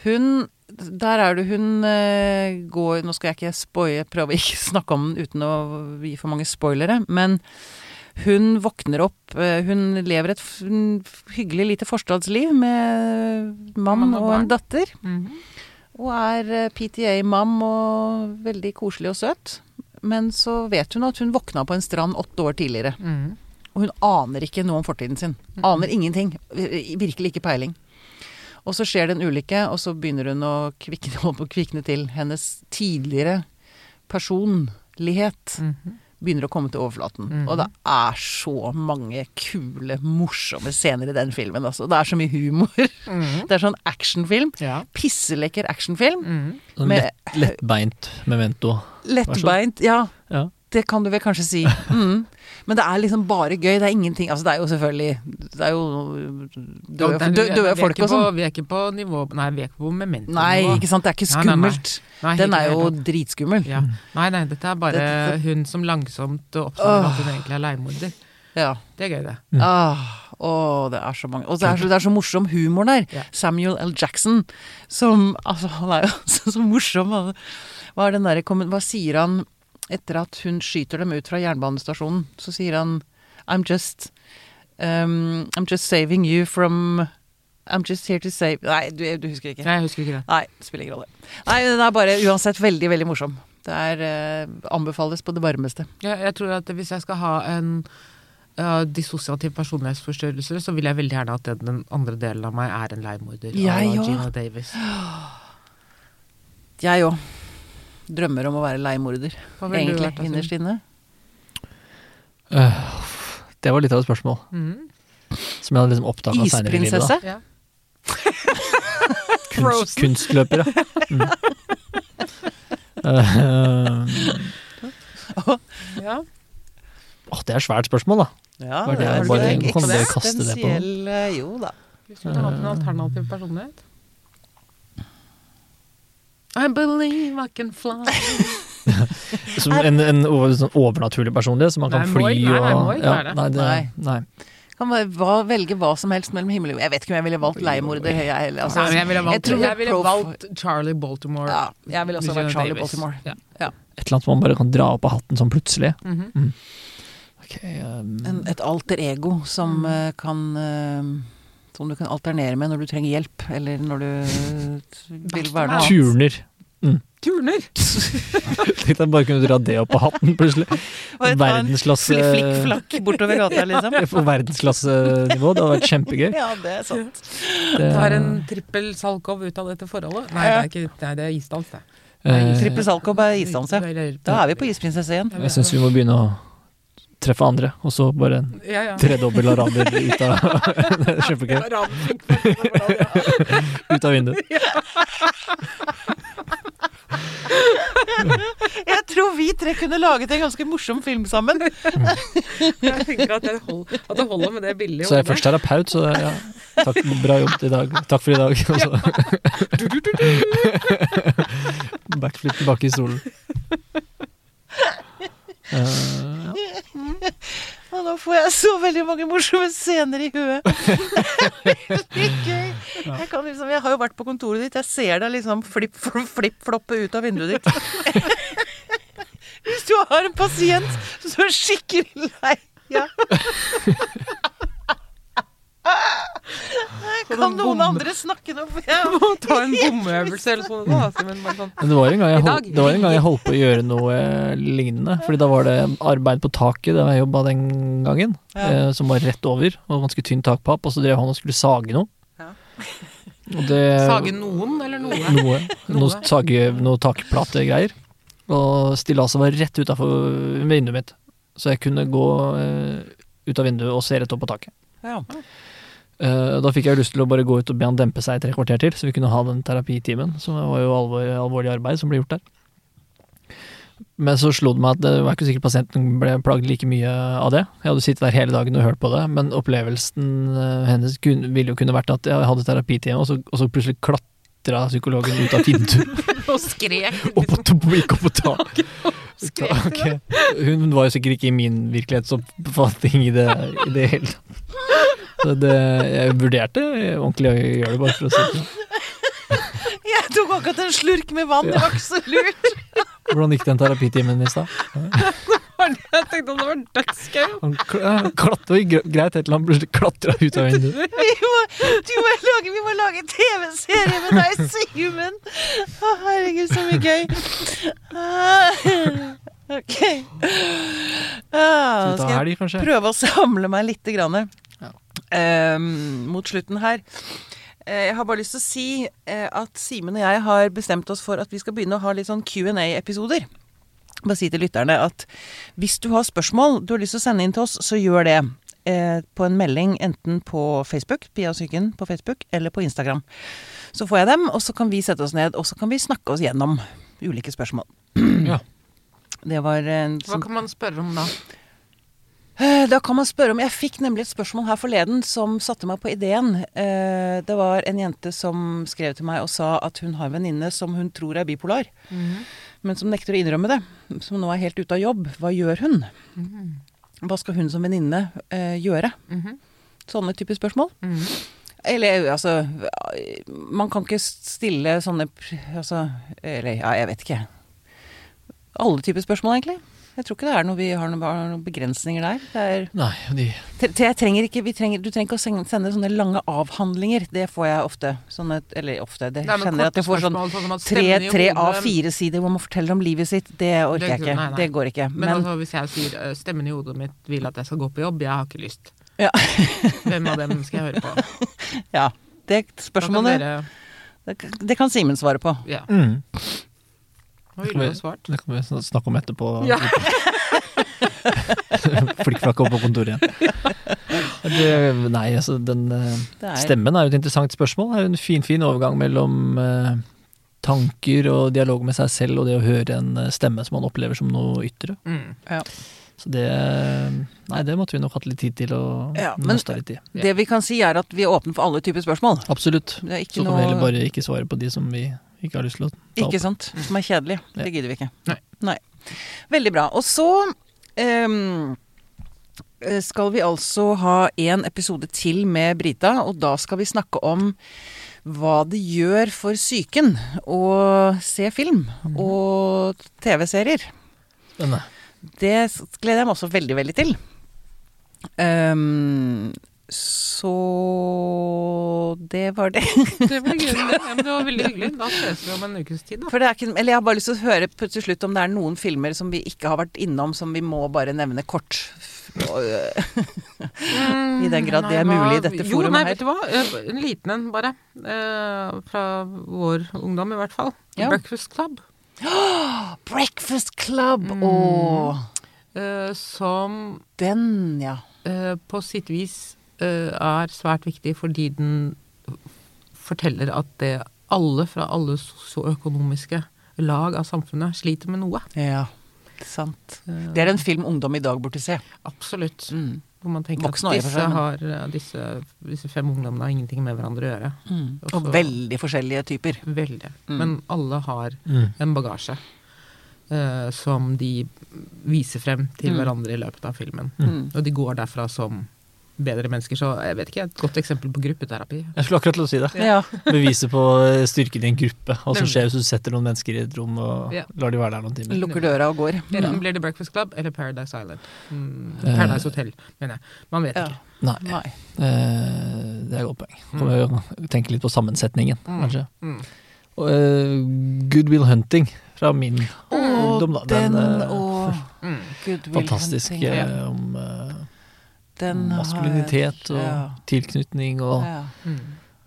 Hun Der er det hun uh, går Nå skal jeg ikke spoie, prøve ikke snakke om den uten å gi for mange spoilere, men hun våkner opp eh, Hun lever et hyggelig lite forstadsliv med mann og og en datter. datter. -hmm. Og er eh, PTA-mam og veldig koselig og søt. Men så vet hun at hun våkna på en strand åtte år tidligere. Mhm. Og hun aner ikke noe om fortiden sin. Aner ingenting. Virkelig ikke peiling. Og så skjer det en ulykke, og så begynner hun å kvikne, og kvikne til. Hennes tidligere personlighet Mhm. Begynner å komme til overflaten. Mm. Og det er så mange kule, morsomme scener i den filmen. Altså. Det er så mye humor. Mm. Det er sånn actionfilm. Ja. Pisselekker actionfilm. Mm. Sånn Med- lett, lettbeint memento. Lettbeint. Ja, Ja. det kan du vel kanskje si. Mm. Men det er liksom bare gøy. Det er ingenting Altså, det er jo selvfølgelig Det er jo døde, er- døde folk og sånn. Vi er ikke på nivå Nei, vi er ikke på memento. Nei, ikke sant. Det er ikke Nei, nei, nei. skummelt. Nei, Den er jo dritskummel. ja. Nei, nei, dette er bare Dette- hun som langsomt oppdager at hun egentlig er leiemorder. Ja. Det er gøy, det. Mm. Ah, å, det er så mange Og det er så, det er så morsom humor der. Yeah. Samuel L. Jackson, som Altså, han er jo så, så morsom. Hva er den derre Hva sier han etter at hun skyter dem ut fra jernbanestasjonen? Så sier han I'm just um, I'm just saving you from I'm just here to save Nei, du, du husker ikke. Nei, jeg husker ikke det. Nei, spiller ingen rolle. Nei, den er bare uansett veldig, veldig morsom. Det er eh, anbefales på det varmeste. Jeg, jeg tror at hvis jeg skal ha en uh, dissosiativ personlighetsforstyrrelse, så vil jeg veldig gjerne at den, den andre delen av meg er en leiemorder. Jeg òg. Jeg òg. Drømmer om å være leiemorder, egentlig, vært, innerst inne. Uh, det var litt av et spørsmål. Mm. Som jeg hadde liksom oppdaga seinere i livet. Isprinsesse? Ja. Kunst, kunstløper, ja. Mm. Eh, ja. Åh, det er et svært spørsmål, da. Ja, Var det er bare- det på eksistensiell, eh, Jo da. Hvis du hadde hatt en alternativ personlighet. I believe I can fly. Som en, en sånn overnaturlig personlighet, så man kan Nei, fly og nei, nei, ja. Nei, det, Nei. Kan bare velge hva som helst mellom himmel og jord. Jeg vet ikke om jeg ville valgt leiemorder. Jeg, altså, jeg ville valgt, jeg jeg ville valgt Charlie Baltimore. ja, jeg ville også valgt vært Charlie Davis. Baltimore. Ja. Et eller annet som man bare kan dra opp av hatten sånn plutselig. Mhm. Ok, um, En, et alter ego som uh, kan eh, Som du kan alternere med når du trenger hjelp, eller når du vil være noe annet. turner. Turner! Tenk deg bare kunne dra det opp av hatten plutselig. Verdensklasse Flikkflakk bortover gata, liksom. På verdensklassenivå. Det hadde vært kjempegøy. Ja, det er sant. Det, Tar en trippel Salkov ut av dette forholdet. Nei, det er ikke Nei, det er isdans, det. eh, Trippel Salkov er isdans, ja. Da er vi på isprinsesse igjen. jeg syns vi må begynne å treffe andre, og så bare en Ja, ja. tredobbel araber ut av Kjempegøy. Ut av vinduet. Jeg tror vi tre kunne laget en ganske morsom film sammen. Jeg tenker at det, hold, at det holder med det billige. Så jeg er først terapeut, så ja. Takk, bra jobb i dag. Takk for i dag. Og Backflip tilbake i stolen. Eh, Og nå får jeg så veldig mange morsomme scener i huet. Gøy. Jeg, kan liksom, jeg har jo vært på kontoret ditt, jeg ser deg liksom flipp- flipp-floppe ut av vinduet ditt. Hvis du har en pasient som er skikkelig lei ja. Kan noen andre snakke nå? For jeg må ta en bomøvelse eller sånn. Da, men sånn. Men det var, en gang jeg holdt, det var en gang jeg holdt på å gjøre noe eh, lignende. Fordi da var det arbeid på taket der jeg jobba den gangen, Ja. eh, som var rett over. Og ganske tynn takpapp. Og så drev han og skulle sage noe. Ja. Og det, Sage noen eller noe? Noe. Noe. Noe, sage, noe takplategreier. Og stillaset var rett utafor vinduet mitt. Så jeg kunne gå eh, ut av vinduet og se rett opp på taket. ja. Eh, da fikk jeg lyst til å bare gå ut og be han dempe seg i tre kvarter til, så vi kunne ha den terapitimen. Det var jo alvor, alvorlig arbeid som ble gjort der. Men så slo det meg at det var ikke sikkert pasienten ble plaget like mye av det. Jeg hadde sittet der hele dagen og hørt på det, men opplevelsen eh, hennes kunne, ville jo kunne vært at jeg hadde terapitime, og så, og så plutselig klatra psykologen ut av vinduet Og skrek. og på, gikk opp på taket. Skrek du Ok. Hun var jo sikkert ikke i min virkelighetsoppfatning i det, i det hele tatt. Så det, jeg vurderte ordentlig å gjøre det, bare for å si det. Jeg tok akkurat en slurk med vann, det var ikke så lurt. Hvordan gikk den terapitimen i stad? Jeg tenkte at det var dødsgøy. Han klatra greit helt til han plutselig klatra ut av vinduet. Vi må, du må lage, vi må lage TV-serie med deg, Simen! Å, herregud, så mye gøy. Ah, ok. Ah, Skal jeg prøve å samle meg lite grann ehm, mot slutten her. Eh, Jeg har bare lyst til å si eh, at Simen og jeg har bestemt oss for at vi skal begynne å ha litt sånn Q&A-episoder. Bare si til lytterne at hvis du har spørsmål du har lyst til å sende inn til oss, så gjør det. Eh, på en melding enten på Facebook, Pia og psyken på Facebook, eller på Instagram. Så får jeg dem, og så kan vi sette oss ned, og så kan vi snakke oss gjennom ulike spørsmål. Ja. Det var en Hva kan man spørre om da? Eh, Da kan man spørre om Jeg fikk nemlig et spørsmål her forleden som satte meg på ideen. Eh, Det var en jente som skrev til meg og sa at hun har en venninne som hun tror er bipolar, men som nekter å innrømme det. Som nå er helt ute av jobb. Hva gjør hun? Hva skal hun som venninne eh, gjøre? Mhm. Sånne typer spørsmål. Mhm. Eller altså Man kan ikke stille sånne Altså Eller ja, jeg vet ikke. Alle typer spørsmål, egentlig. Jeg tror ikke det er noe vi har noen, noen begrensninger der. Det er Nei, de tre- Jeg trenger ikke, vi trenger, du trenger ikke å sende, sende sånne lange avhandlinger. Det får jeg ofte. Sånne, eller ofte. Det er kjenner jeg at jeg får sånn sånn tre, av fire A4-sider hvor man forteller om livet sitt. Det orker Det jeg ikke. nei, nei. Det går ikke. Men, Men, altså, hvis jeg sier øh, stemmen i hodet mitt vil at jeg skal gå på jobb, jeg har ikke lyst. Ja. Hvem av dem skal jeg høre på? ja. Det spørsmålet dere, det, det kan Simen svare på. ja. mm, Hva ville du svart? Det kan vi snakke om etterpå. Ja. Flikkflakk opp på kontoret igjen. Det, nei, altså den eh, er Stemmen er jo et interessant spørsmål. Det er jo en fin, fin overgang mellom eh, tanker og dialog med seg selv og det å høre en eh, stemme som man opplever som noe ytre. Mm. Så det Nei, det måtte vi nok hatt litt tid til å Ja, nøste litt i. Det vi kan si, er at vi er åpne for alle typer spørsmål. Absolutt. Så kan kan vi heller bare ikke svare på de som vi ikke har lyst til å ta opp. Ikke sant? Som er kjedelig. Ja. Det gidder vi ikke. Nei. Nei. Veldig bra. Og så eh, skal vi altså ha en episode til med Brita, og da skal vi snakke om hva det gjør for psyken å se film og TV-serier. Spennende. Det gleder jeg meg også veldig, veldig til. Ehm, så det var det. Det var grunnen. det. Ja, men det var veldig hyggelig. Da ses vi om en ukes tid, da. For det er ikke, eller jeg har bare lyst til å høre til slutt om det er noen filmer som vi ikke har vært innom, som vi må bare nevne kort. Øh, I den grad det er mulig i dette forumet her. Jo, nei, vet du hva. Eh, En liten en, bare. Eh, fra vår ungdom, i hvert fall. Ja. Breakfast Club. Breakfast Club! Mm. Eh, som den, ja. på sitt vis er svært viktig fordi den forteller at det alle fra alle sosioøkonomiske lag av samfunnet sliter med noe. Ja, sant. Eh, Det er en film ungdom i dag burde se. Absolutt. Mm. Hvor man tenker Voksen at disse, seg, men- har, eh, disse, disse fem ungdommene har ingenting med hverandre å gjøre. Mm. Og Og veldig forskjellige typer. Veldig. Mm. Men alle har Mm. en bagasje Uh, som de viser frem til Mm. hverandre i løpet av filmen. Mm. Og de går derfra som bedre mennesker. Så jeg vet ikke, et godt eksempel på gruppeterapi. Jeg skulle akkurat til å si det. Ja. Bevise på styrken i en gruppe. Hva som skjer hvis du setter noen mennesker i et rom og Ja. lar de være der noen timer. Lukker døra og går. Enten blir det Breakfast Club eller Paradise Island. Mm, Eh. Paradise Hotel, mener jeg. Man vet Ja. ikke. Nei, Nei. eh, det er et godt poeng. Kommer tenke litt på sammensetningen, Mm. kanskje. Mm. Og, uh, Good Will Hunting fra min oh, ungdom, da. den eh, Mm. Good Will fantastisk Hunting. eh, om eh, Den har- maskulinitet og ja. tilknytning og Ja, Mm.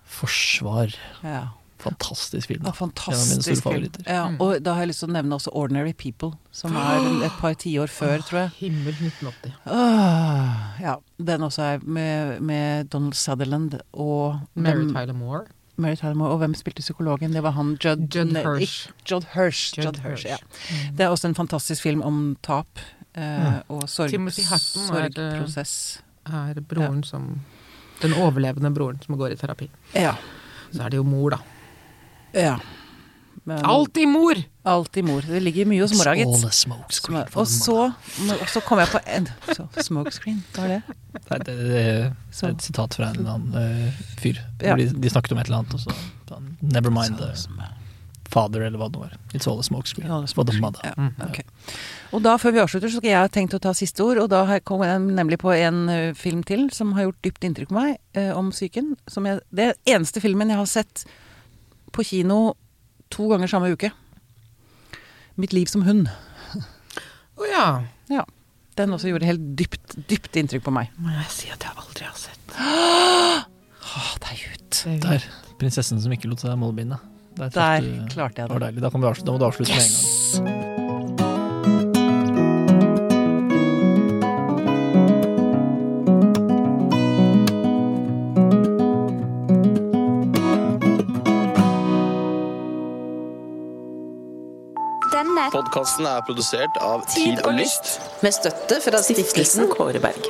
forsvar. ja. Fantastisk film. Ja, En av mine fantastisk store film. favoritter. Ja, Mm. og da har jeg lyst til å nevne også Ordinary People, som er et par tiår før, tror jeg. Himmel 1980. Åh, ja, den også er med, med Donald Sutherland og Mary Tyler Moore. Mary Tyler Moore. Og hvem spilte psykologen? Det var han Judd, Judd Hirsch. Judd Hirsch. Judd Hirsch. ja. Mm. Det er også en fantastisk film om tap eh, og sorg, er, eh, sorgprosess. Er broren som Den overlevende broren som går i terapi. Ja. Så er det jo mor, da. ja. Men, Alltid mor! Alltid mor. Det ligger mye hos mora, gitt. er- Og så, så kom jeg på en så, Smokescreen, hva er det? Nei, det, det, det er et sitat fra en eller annen uh, fyr. Ja. De, de snakket om et eller annet, og så Never mind the father, eller hva det var. It's all a smokescreen. All Ja, the smokescreen. Ja, okay. Og da, før vi avslutter, så skal jeg ha tenkt å ta siste ord. Og da kom jeg nemlig på en film til som har gjort dypt inntrykk på meg, eh, om psyken. Jeg, det er eneste filmen jeg har sett på kino to ganger samme uke. 'Mitt liv som hund'. Å ja. Den også gjorde helt dypt, dypt inntrykk på meg. Må jeg si at jeg aldri har sett Ah, det er ut. Der. Prinsessen som ikke lot seg målbinde. Der, Der du- klarte jeg Det var deilig. Da, kan vi avslutte, da må du avslutte med en gang. Podkasten er produsert av Tid og Lyst. Med støtte fra stiftelsen Kåre Berg.